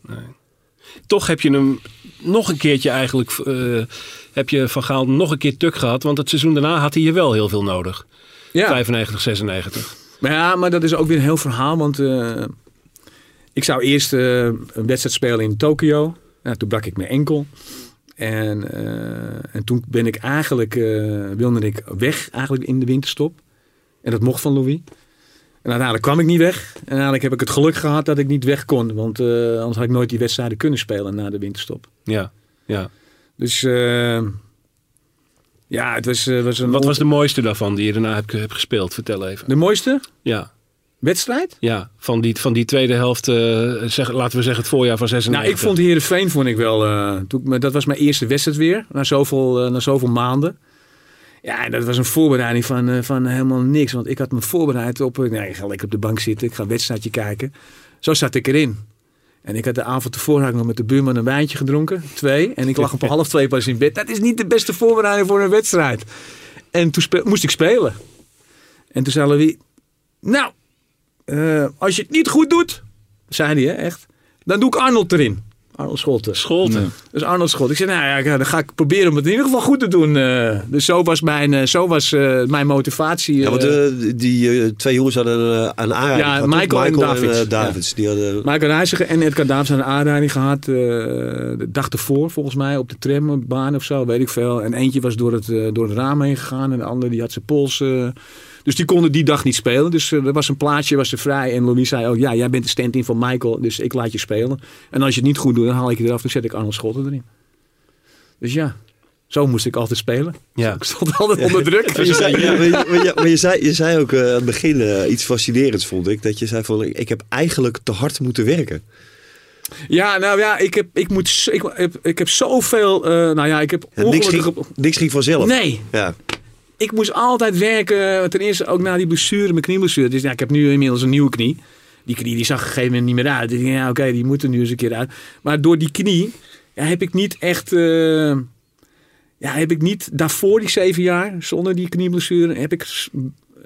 Toch heb je hem nog een keertje eigenlijk. heb je Van Gaal nog een keer tuk gehad. Want het seizoen daarna had hij je wel heel veel nodig. Ja, 95, 96. maar, ja maar dat is ook weer een heel verhaal. Want ik zou eerst eh, een wedstrijd spelen in Tokio. Nou, toen brak ik mijn enkel. En, eh, en toen ben ik eigenlijk, eh, wilde ik weg eigenlijk in de winterstop. En dat mocht van Louis. En uiteindelijk kwam ik niet weg. En uiteindelijk heb ik het geluk gehad dat ik niet weg kon. Want anders had ik nooit die wedstrijden kunnen spelen na de winterstop. Ja, ja. Dus ja, het was, was een... Wat was de mooiste daarvan die je daarna hebt, hebt gespeeld? Vertel even. de mooiste Ja, wedstrijd? ja. Van, die, van die tweede helft, eh, zeg, laten we zeggen het voorjaar van 96. Nou, ik vond Heerenveen vond ik wel... eh, toen, ik dat was mijn eerste wedstrijd weer. Na zoveel, eh, na zoveel maanden. Ja, en dat was een voorbereiding van, van helemaal niks. Want ik had me voorbereid op... Nee, ik ga lekker op de bank zitten. Ik ga een wedstrijdje kijken. Zo zat ik erin. En ik had de avond tevoren nog met de buurman een wijntje gedronken. Twee. En ik lag op [laughs] half twee pas in bed. Dat is niet de beste voorbereiding voor een wedstrijd. En toen moest ik spelen. En toen zei Louis... Nou, eh, als je het niet goed doet... Zei hij, hè, echt. Dan doe ik Arnold erin. Arnold Scholten. Scholten. Nee. Dus Arnold Schot. Ik zei, nou ja, dan ga ik proberen om het in ieder geval goed te doen. eh. dus zo was mijn, eh, zo was, mijn motivatie. Ja, want die twee jongens hadden een, aanrijding Ja, gehad, toch? Michael en Davids. eh, Davids. Die hadden, Michael Reiziger en Edgar Davids hadden een aanrijding gehad. eh, de dag ervoor, volgens mij, op de trambaan of zo, weet ik veel. En eentje was door het, door het raam heen gegaan. En de andere die had zijn pols. Dus die konden die dag niet spelen. Dus eh, er was een plaatje, was er vrij. En Louis zei ook, ja, jij bent de stand-in van Michael. Dus ik laat je spelen. En als je het niet goed doet, dan haal ik je eraf. Dan zet ik Arnold Schotten erin. Dus ja, zo moest ik altijd spelen. Ja. Ik stond altijd onder [laughs] druk. Maar je zei, ja, maar je, maar je- maar je zei, je zei ook eh, aan het begin eh, iets fascinerends, vond ik. Dat je zei van, ik heb eigenlijk te hard moeten werken. Ja, nou ja, ik heb, ik moet, ik, heb, ik heb zoveel, eh, nou ja, ik heb Ja, niks, ging, niks ging vanzelf. Nee, Ja. Ik moest altijd werken. Ten eerste ook na die blessure, mijn knieblessure. Dus ja, ik heb nu inmiddels een nieuwe knie. Die knie die zag op een gegeven moment niet meer uit. Dus ja, oké, die moet er nu eens een keer uit. Maar door die knie ja, heb ik niet echt... eh, ja, heb ik niet daarvoor die zeven jaar, zonder die knieblessure, heb ik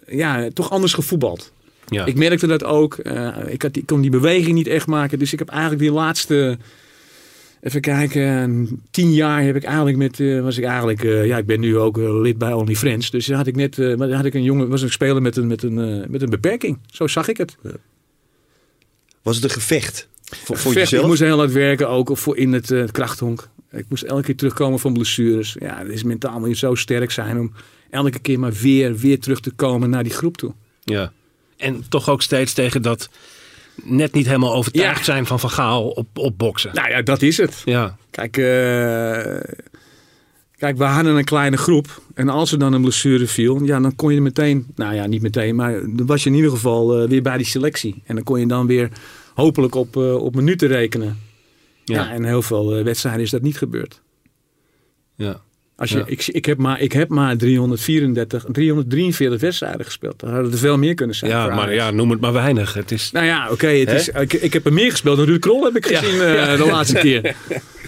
ja, toch anders gevoetbald. Ja. Ik merkte dat ook. Eh, ik, had, die- ik kon die beweging niet echt maken. Dus ik heb eigenlijk die laatste... Even kijken, tien jaar heb ik eigenlijk met, eh, was ik eigenlijk, eh, ja, ik ben nu ook eh, lid bij Only Friends. Dus had ik net, maar dan had ik een jongen, was een speler met een, met een, met een beperking. Zo zag ik het. Was het een gevecht? Voor, voor Vecht, jezelf? Ik moest heel hard werken, ook voor in het eh, krachthonk. Ik moest elke keer terugkomen van blessures. Ja, het is mentaal moet je zo sterk zijn om elke keer maar weer, weer terug te komen naar die groep toe. Ja. En toch ook steeds tegen dat net niet helemaal overtuigd Ja. zijn van Van Gaal op, op boksen. Nou ja, dat is het. Ja. Kijk, eh, kijk, we hadden een kleine groep. En als er dan een blessure viel, ja, dan kon je meteen, nou ja, niet meteen, maar dan was je in ieder geval eh, weer bij die selectie. En dan kon je dan weer hopelijk op, eh, op minuten rekenen. Ja. Ja. en heel veel wedstrijden is dat niet gebeurd. ja. Als je, Ja. ik, ik, heb maar, ik heb maar 334, 343 wedstrijden gespeeld. Er hadden er veel meer kunnen zijn. ja, maar ja, noem het maar weinig. Het is, Nou ja, oké. het Hè? is ik, ik heb er meer gespeeld dan Ruud Krol heb ik Ja. gezien eh, de laatste keer.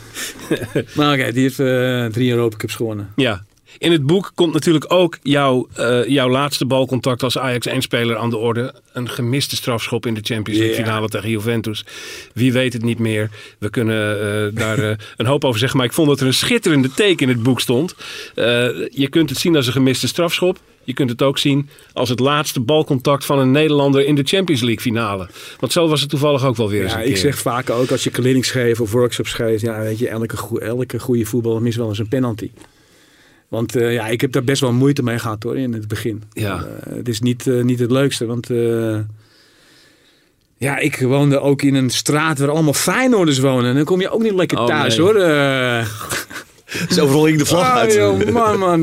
[laughs] maar oké, die heeft eh, drie Europa Cups gewonnen. ja. In het boek komt natuurlijk ook jouw, eh, jouw laatste balcontact als Ajax 1-speler aan de orde. Een gemiste strafschop in de Champions League Ja. finale tegen Juventus. Wie weet het niet meer. We kunnen eh, daar eh, [laughs] een hoop over zeggen. Maar ik vond dat er een schitterende teken in het boek stond. Je kunt het zien als een gemiste strafschop. Je kunt het ook zien als het laatste balcontact van een Nederlander in de Champions League finale. Want zo was het toevallig ook wel weer eens Ja, een ik keer. zeg vaak ook als je clinics geeft of workshops geeft. Ja, weet je, elke, elke goede voetballer mist wel eens een penalty. Want eh, ja, ik heb daar best wel moeite mee gehad hoor, in het begin. Ja. Eh, het is niet, eh, niet het leukste, want... ja, ik woonde ook in een straat waar allemaal Feyenoorders wonen. En dan kom je ook niet lekker Oh, thuis nee. hoor. [laughs] Dus overal hing de vlag ah, uit. joh, man, man.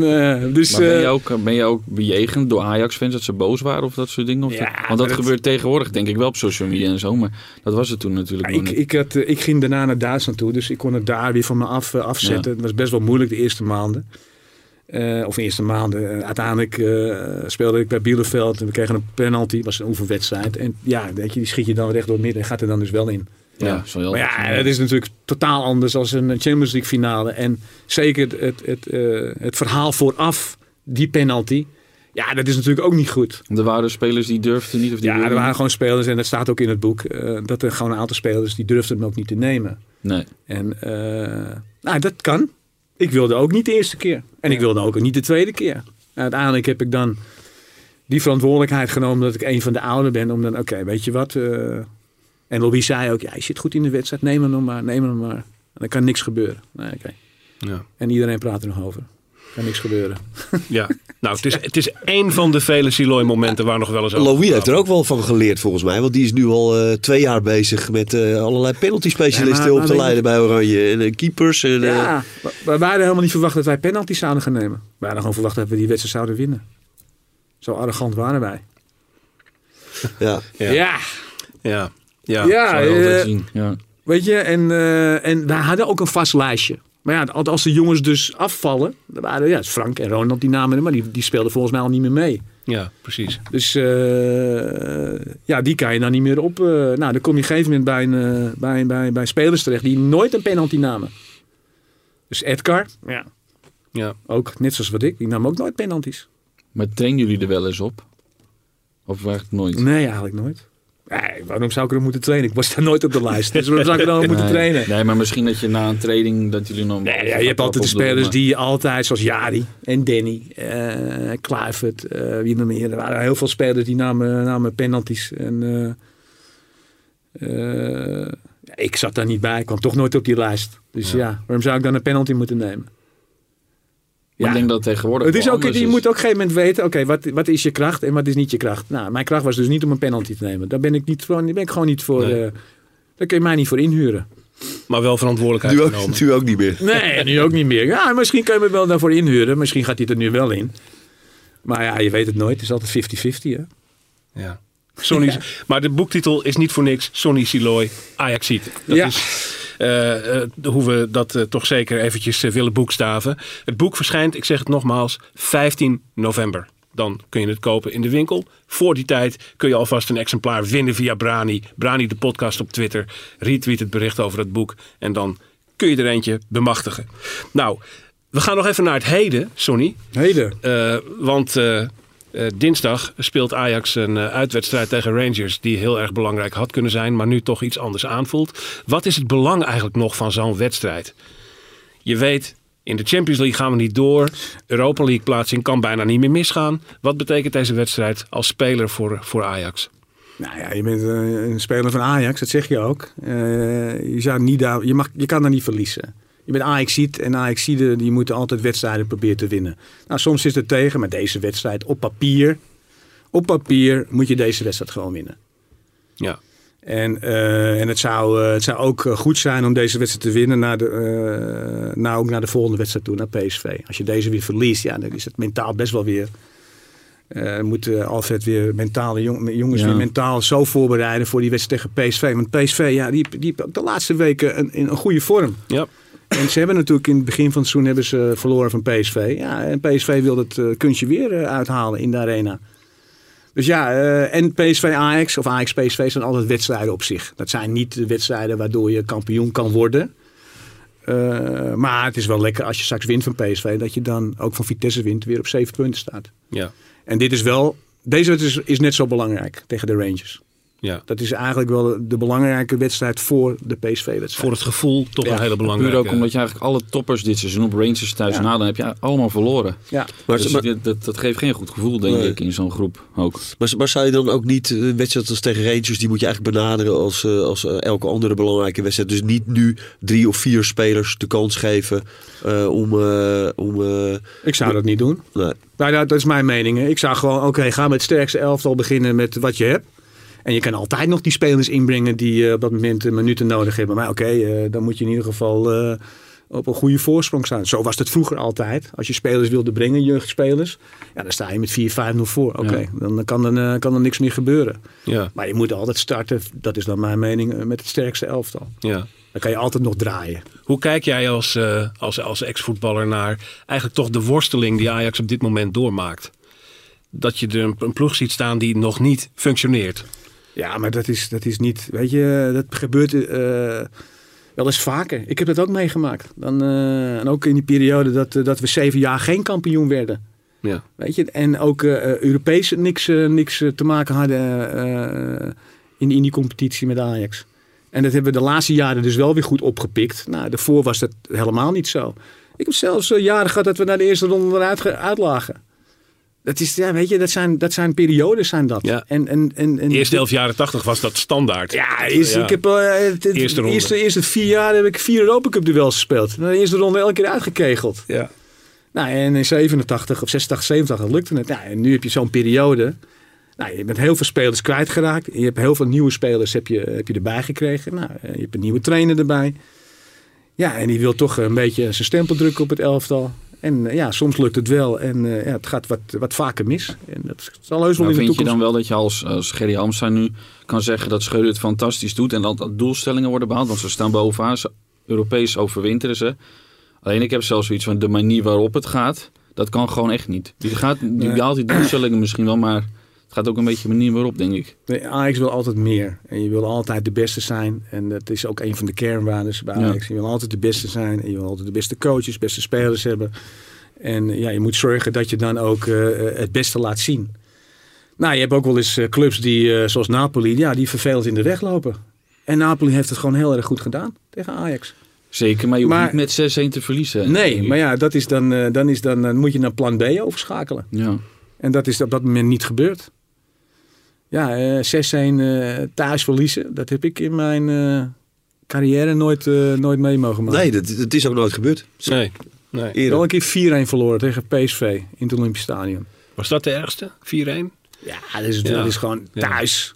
dus, Maar ben je, ook, ben je ook bejegend door Ajax-fans dat ze boos waren of dat soort dingen? Of Ja, dat- want dat, dat- gebeurt tegenwoordig denk ik wel op social media en zo. Maar dat was het toen natuurlijk nog ik, niet. ik, had, ik ging daarna naar Duitsland toe, dus ik kon het daar weer van me af, afzetten. Het was best wel moeilijk de eerste maanden. Eh, of de eerste maanden. Eh, uiteindelijk eh, speelde ik bij Bielefeld en we kregen een penalty. Was een oefenwedstrijd. En ja, weet je, die schiet je dan recht door het midden en gaat er dan dus wel in. ja, zo heel Maar ja, het is natuurlijk totaal anders als een Champions League finale. En zeker het, het, het, eh, het verhaal vooraf, die penalty. Ja, dat is natuurlijk ook niet goed. Er waren spelers die durfden niet of die Ja, er waren gewoon spelers, en dat staat ook in het boek, eh, dat er gewoon een aantal spelers die durfden hem ook niet te nemen. Nee. En eh, nou, dat kan. Ik wilde ook niet de eerste keer. En ik wilde ook niet de tweede keer. Nou, uiteindelijk heb ik dan die verantwoordelijkheid genomen dat ik een van de ouderen ben. Om dan, oké, weet je wat. eh, en Louis zei ook, ja, je zit goed in de wedstrijd. Neem hem nog maar, neem hem maar. En dan kan niks gebeuren. Oké. Ja. En iedereen praat er nog over. Kan niks gebeuren. [laughs] Ja, nou, het is, het is één van de vele Siloy-momenten waar nog wel eens over Louis heeft er ook wel van geleerd volgens mij. Want die is nu al eh, twee jaar bezig met eh, allerlei penalty specialisten Ja, maar- op te leiden bij Oranje. En eh, keepers. En, eh, Ja, wij hadden helemaal niet verwacht dat wij penalties zouden gaan nemen. We hadden gewoon verwacht dat we die wedstrijd zouden winnen. Zo arrogant waren wij. ja. Ja. ja. Ja, ja. Ja. Ja. Weet je, en, eh, en wij hadden ook een vast lijstje. Maar ja, als- de jongens dus afvallen, dan waren ja, Frank en Ronald die namen, maar die, die speelden volgens mij al niet meer mee. ja, precies. Dus eh, ja, die kan je dan niet meer op. eh, nou, dan kom je op een gegeven moment bij, een, eh, bij, bij, bij spelers terecht die nooit een penalty namen. Dus Edgar, ja. Ja. ook net zoals wat ik, die nam ook nooit penalties. Maar trainen jullie er wel eens op? Of eigenlijk nooit? Nee, eigenlijk nooit. Nee, waarom zou ik er moeten trainen? Ik was daar nooit op de lijst. Dus waarom zou ik er dan moeten trainen? Nee, maar misschien dat je na een training dat jullie nog. Nee, ja, je hebt altijd de spelers die altijd, zoals Jari en Danny, eh Kluivert, eh, wie nog meer. Er waren heel veel spelers die namen, namen penalties. En, eh, ik zat daar niet bij, ik kwam toch nooit op die lijst. Dus ja, waarom zou ik dan een penalty moeten nemen? Maar ik denk dat tegenwoordig. Het is ook, je is. moet ook op een gegeven moment weten, oké, wat, wat is je kracht en wat is niet je kracht? Nou, mijn kracht was dus niet om een penalty te nemen. Daar ben ik, niet, gewoon, ben ik gewoon niet voor, Nee. eh, daar kun je mij niet voor inhuren. Maar wel verantwoordelijkheid Nu ook, genomen. [laughs] nu ook niet meer. Nee, [laughs] nu ook niet meer. Ja, misschien kun je me wel daarvoor inhuren. Misschien gaat hij er nu wel in. Maar ja, je weet het nooit. Het is altijd 50-50, hè? [laughs] Ja. Sonny, Maar de boektitel is niet voor niks. Sonny Siloy, Ajaxiet. Dat Ja. is hoe we dat eh, toch zeker eventjes eh, willen boekstaven. Het boek verschijnt, ik zeg het nogmaals, 15 november. Dan kun je het kopen in de winkel. Voor die tijd kun je alvast een exemplaar winnen via Brani. Brani de podcast op Twitter. Retweet het bericht over het boek. En dan kun je er eentje bemachtigen. Nou, we gaan nog even naar het heden, Sonny. Heden. Eh, want eh, eh, dinsdag speelt Ajax een eh, uitwedstrijd tegen Rangers. Die heel erg belangrijk had kunnen zijn, maar nu toch iets anders aanvoelt. Wat is het belang eigenlijk nog van zo'n wedstrijd? Je weet, in de Champions League gaan we niet door. Europa League plaatsing kan bijna niet meer misgaan. Wat betekent deze wedstrijd als speler voor, voor Ajax? Nou ja, je bent eh, een speler van Ajax, dat zeg je ook. Je, zou niet daar, je, mag, je kan daar niet verliezen. Je bent Ajaxiet en Ajaxiden die moeten altijd wedstrijden proberen te winnen. Nou, soms is het tegen, maar deze wedstrijd op papier, op papier moet je deze wedstrijd gewoon winnen. Ja, En, eh, en het, zou, eh, het zou ook eh, goed zijn om deze wedstrijd te winnen naar de, eh, nou ook naar de volgende wedstrijd toe, naar PSV. Als je deze weer verliest, ja, dan is het mentaal best wel weer. eh moet Alfred weer mentale jong- jongens Ja. weer mentaal zo voorbereiden voor die wedstrijd tegen PSV. Want PSV, ja, die, die de laatste weken een, in een goede vorm. ja. En ze hebben natuurlijk in het begin van het seizoen hebben ze verloren van PSV. Ja, en PSV wil het eh, kunstje weer eh, uithalen in de arena. Dus ja, eh, en PSV Ajax of Ajax PSV zijn altijd wedstrijden op zich. Dat zijn niet de wedstrijden waardoor je kampioen kan worden. Maar het is wel lekker als je straks wint van PSV, dat je dan ook van Vitesse wint, weer op zeven punten staat. ja, En dit is wel, deze wedstrijd is, is net zo belangrijk tegen de Rangers. Ja. Dat is eigenlijk wel de belangrijke wedstrijd voor de PSV-wedstrijd. Voor het gevoel toch Ja, een hele Puur belangrijke... ook omdat je eigenlijk alle toppers dit seizoen op Rangers thuis Ja. na, dan heb je allemaal verloren. Ja. Maar, dus maar, dit- dat, dat geeft geen goed gevoel, denk Nee. ik, in zo'n groep ook. maar, maar zou je dan ook niet eh, een wedstrijd als tegen Rangers, die moet je eigenlijk benaderen als, eh, als eh, elke andere belangrijke wedstrijd. Dus niet nu drie of vier spelers de kans geven eh, om. eh, om Ik zou dat niet doen. nee. Nou, dat, is mijn mening. hè. Ik zou gewoon, oké, ga met het sterkste elftal beginnen met wat je hebt. En je kan altijd nog die spelers inbrengen die eh, op dat moment eh, minuten nodig hebben. Maar oké, eh, dan moet je in ieder geval op een goede voorsprong staan. Zo was het vroeger altijd. Als je spelers wilde brengen, jeugdspelers, ja, dan sta je met 4-5-0 voor. Oké, Ja. dan kan er, kan er niks meer gebeuren. Ja, Maar je moet altijd starten, dat is dan mijn mening, met het sterkste elftal. ja. Dan kan je altijd nog draaien. Hoe kijk jij als, als, als ex-voetballer naar eigenlijk toch de worsteling die Ajax op dit moment doormaakt? Dat je er een, een ploeg ziet staan die nog niet functioneert. Ja, maar dat is, dat is niet, weet je, dat gebeurt eh, wel eens vaker. Ik heb dat ook meegemaakt. Dan, eh, en ook in die periode dat, eh, dat we zeven jaar geen kampioen werden. Ja, Weet je, en ook Europees niks, niks te maken hadden in, in die competitie met Ajax. En dat hebben we de laatste jaren dus wel weer goed opgepikt. Nou, daarvoor was dat helemaal niet zo. Ik heb zelfs jaren gehad dat we naar de eerste ronde eruit ge- uitlagen. Dat, is, ja, weet je, dat, zijn, dat zijn periodes, zijn dat. Ja. En, en, en, en de eerste elf jaren tachtig was dat standaard. ja, is, Ja. ik heb uh, het, het Eerste ronde. eerste, eerste vier jaar heb ik vier Europa Cup duels gespeeld. De eerste ronde elke keer uitgekegeld. Ja. Nou, en in 87 of 86, 87 lukte het. Nou, en nu heb je zo'n periode. Nou, je bent heel veel spelers kwijtgeraakt. Je hebt heel veel nieuwe spelers heb je, heb je erbij gekregen. Nou, eh, je hebt een nieuwe trainer erbij. Ja, en die wil toch een beetje zijn stempel drukken op het elftal. En eh, ja, soms lukt het wel en eh, ja, het gaat wat, wat vaker mis. En dat zal heus wel Maar in de vind je toekomst... dan wel dat je als, als Gerry Hamstra nu kan zeggen dat Schreuder het fantastisch doet en dat, dat doelstellingen worden behaald? Want ze staan bovenaan, ze, Europees overwinteren ze. Alleen ik heb zelfs zoiets van de manier waarop het gaat, dat kan gewoon echt niet. Die, gaat, die behaalt die doelstellingen misschien wel, maar het gaat ook een beetje de manier waarop, denk ik. Nee, Ajax wil altijd meer. En je wil altijd de beste zijn. En dat is ook een van de kernwaarden bij Ja. Ajax. Je wil altijd de beste zijn. En je wil altijd de beste coaches, beste spelers hebben. En ja, je moet zorgen dat je dan ook eh, het beste laat zien. Nou, je hebt ook wel eens eh, clubs die, eh, zoals Napoli, ja, die vervelend in de weg lopen. En Napoli heeft het gewoon heel erg goed gedaan tegen Ajax. Zeker, maar je hoeft Maar- niet met 6-1 te verliezen. Nee, maar ja, dat is dan, eh, dan, is dan, dan moet je naar plan B overschakelen. Ja. En dat is op dat moment niet gebeurd. Ja, eh 6-1 eh, thuis verliezen, dat heb ik in mijn eh, carrière nooit, nooit mee mogen maken. Nee, dat, dat is ook nooit gebeurd. Nee. nee. Eerder. Wel een keer 4-1 verloren tegen PSV in het Olympisch Stadion. Was dat de ergste? 4-1? Ja, dat is, Ja. dat is gewoon Ja. thuis.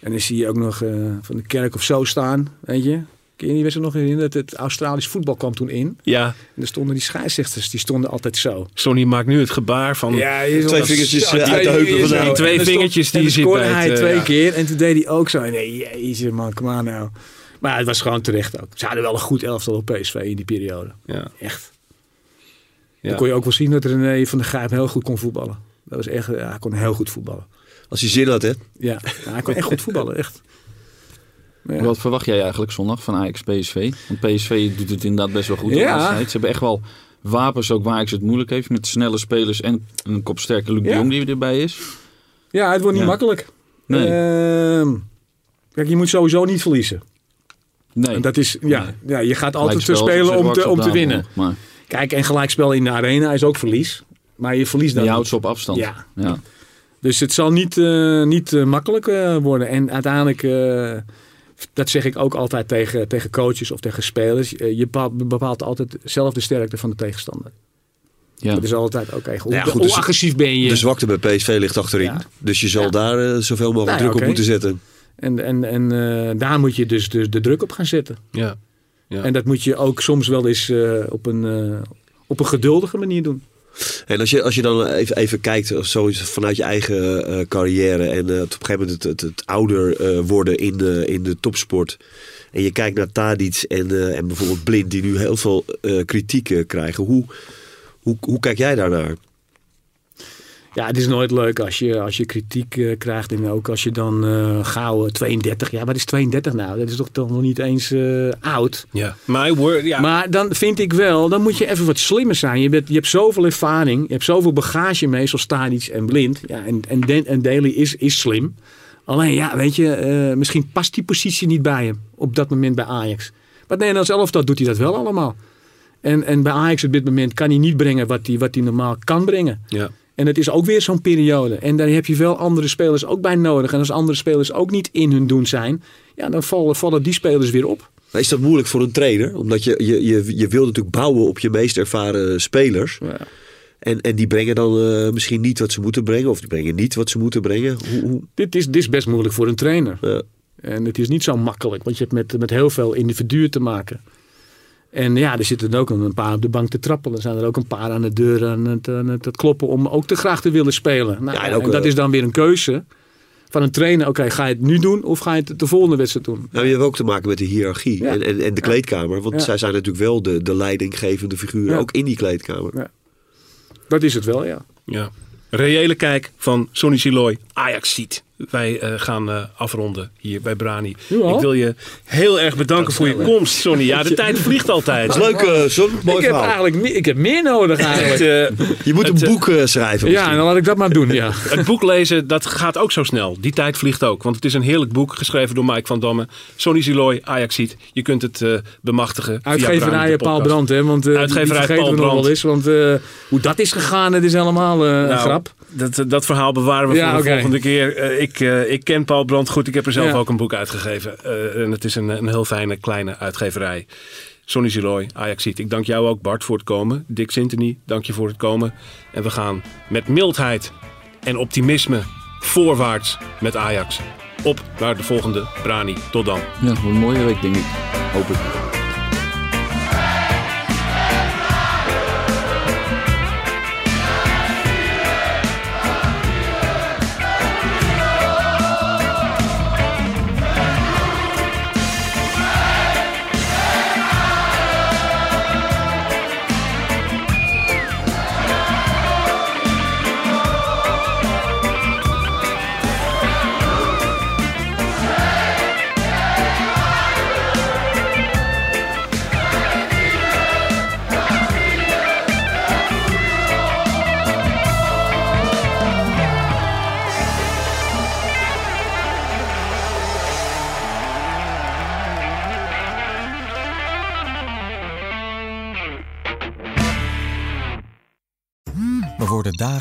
En dan zie je ook nog eh, van de kerk of zo staan, weet je. Kun je die wedstrijd nog herinneren? Dat het Australisch voetbal kwam toen in. Ja. En er stonden die scheidsrechters, die stonden altijd zo. Sonny maakt nu het gebaar van... je Twee vingertjes, eh, uit de heupen zo. Twee vingertjes die en je dan ziet scoorde het, hij eh, twee ja. keer en toen deed hij ook zo. Nee, jezus man, kom aan nou. Maar het was gewoon terecht ook. Ze hadden wel een goed elftal op PSV in die periode. Ja. Echt. Ja. Dan kon je ook wel zien dat René van der Gijp heel goed kon voetballen. Dat was echt, ja, hij kon heel goed voetballen. Als hij zin had, hè? Ja, ja, hij kon echt goed voetballen, echt. Ja. Wat verwacht jij eigenlijk zondag van Ajax PSV? Want PSV doet het inderdaad best wel goed Ja. Ze hebben echt wel wapens ook waar Ajax het moeilijk heeft. Met snelle spelers en een kopsterke Luc de. Jong die erbij is. Ja, het wordt niet makkelijk. Nee. Ehm, kijk, je moet sowieso niet verliezen. Nee. En dat is, ja, ja, je gaat altijd te spelen om te, om te winnen. Maar Kijk, en gelijkspel in de arena is ook verlies. Maar je verliest dan je houdt ze op afstand. Ja. ja. Dus het zal niet, eh, niet eh, makkelijk eh, worden. En uiteindelijk, dat zeg ik ook altijd tegen, tegen coaches of tegen spelers. eh, je bepaalt, altijd zelf de sterkte van de tegenstander. Ja. Dat is altijd, oké, hoe, Ja, goed, hoe dus- agressief ben je? De zwakte bij PSV ligt achterin. Ja. Dus je zal Ja. daar eh, zoveel mogelijk Nou druk op moeten zetten. En, en, en eh, daar moet je dus, dus de druk op gaan zetten. Ja. Ja. En dat moet je ook soms wel eens eh, op, een, eh, op een geduldige manier doen. En als je, als je dan even, even kijkt, of zo is het vanuit je eigen eh, carrière en eh, op een gegeven moment het, het, ouder eh, worden in de, in de topsport. En je kijkt naar Tadic en, en bijvoorbeeld Blind, die nu heel veel kritiek krijgen. Hoe, hoe, hoe kijk jij daarnaar? Ja, het is nooit leuk als je, als je kritiek eh, krijgt. En ook als je dan eh gauw eh, 32. Ja, wat is 32 nou? Dat is toch, toch nog niet eens eh, oud. Ja. Word, ja. Maar dan vind ik wel, dan moet je even wat slimmer zijn. Je, bent, je hebt zoveel ervaring, je hebt zoveel bagage mee, zoals Tadic en Blind. Ja, en, en, Den- en Daly is, is slim. Alleen, ja, weet je, eh, misschien past die positie niet bij hem op dat moment bij Ajax. Maar nee, als elftal doet hij dat wel allemaal. En, en bij Ajax op dit moment kan hij niet brengen wat hij, wat hij normaal kan brengen. ja. En het is ook weer zo'n periode. En daar heb je wel andere spelers ook bij nodig. En als andere spelers ook niet in hun doen zijn, ja, dan vallen, vallen die spelers weer op. Is dat moeilijk voor een trainer? Omdat je, je, je, je wil natuurlijk bouwen op je meest ervaren spelers. Ja. En, en die brengen dan eh, misschien niet wat ze moeten brengen. Of die brengen niet wat ze moeten brengen. Hoe, hoe, Dit, is, dit is best moeilijk voor een trainer. ja. En het is niet zo makkelijk, want je hebt met, met heel veel individuen te maken. En ja, er zitten ook een paar op de bank te trappelen. Er zijn er ook een paar aan de deur aan het, aan het, het kloppen om ook te graag te willen spelen. Nou, Ja, en dat eh, is dan weer een keuze van een trainer. Oké, ga je het nu doen of ga je het de volgende wedstrijd doen? Nou, je hebt ook te maken met de hiërarchie Ja. en, en, en de kleedkamer. Want Ja. zij zijn natuurlijk wel de, de leidinggevende figuren, Ja. ook in die kleedkamer. Dat is het wel, ja. Ja. Reële kijk van Sonny Siloy, Ajax ziet. Wij eh, gaan eh, afronden hier bij Brani. Ik wil je heel erg bedanken voor je komst, Sonny. Ja, de [laughs] tijd vliegt altijd. Dat is leuk, eh Son. Mooi ik heb eigenlijk meer, ik heb meer nodig Het, eigenlijk. Je moet het, een boek eh, schrijven. ja, dan laat ik dat maar doen, ja. [laughs] Het boek lezen, dat gaat ook zo snel. Die tijd vliegt ook. Want het is een heerlijk boek, geschreven door Mike van Damme. Sonny Siloy, Ajax ziet. Je kunt het eh, bemachtigen. via Brani, Uitgeverij Paul. Brandt, hè? Want eh, Uitgeverij Paul nog wel eens. Want eh, hoe dat is gegaan, het is helemaal eh, een Nou, grap. Dat, dat verhaal bewaren we Ja, voor de volgende keer. Eh, ik, eh, ik ken Paul Brandt goed. Ik heb er zelf Ja. ook een boek uitgegeven. Eh, en het is een, een heel fijne kleine uitgeverij. Sonny Ziloy, Ajax ziet. Ik dank jou ook Bart voor het komen. Dick Sintony, dank je voor het komen. En we gaan met mildheid en optimisme voorwaarts met Ajax. Op naar de volgende Brani. Tot dan. Ja, een mooie week denk ik. Hoop ik.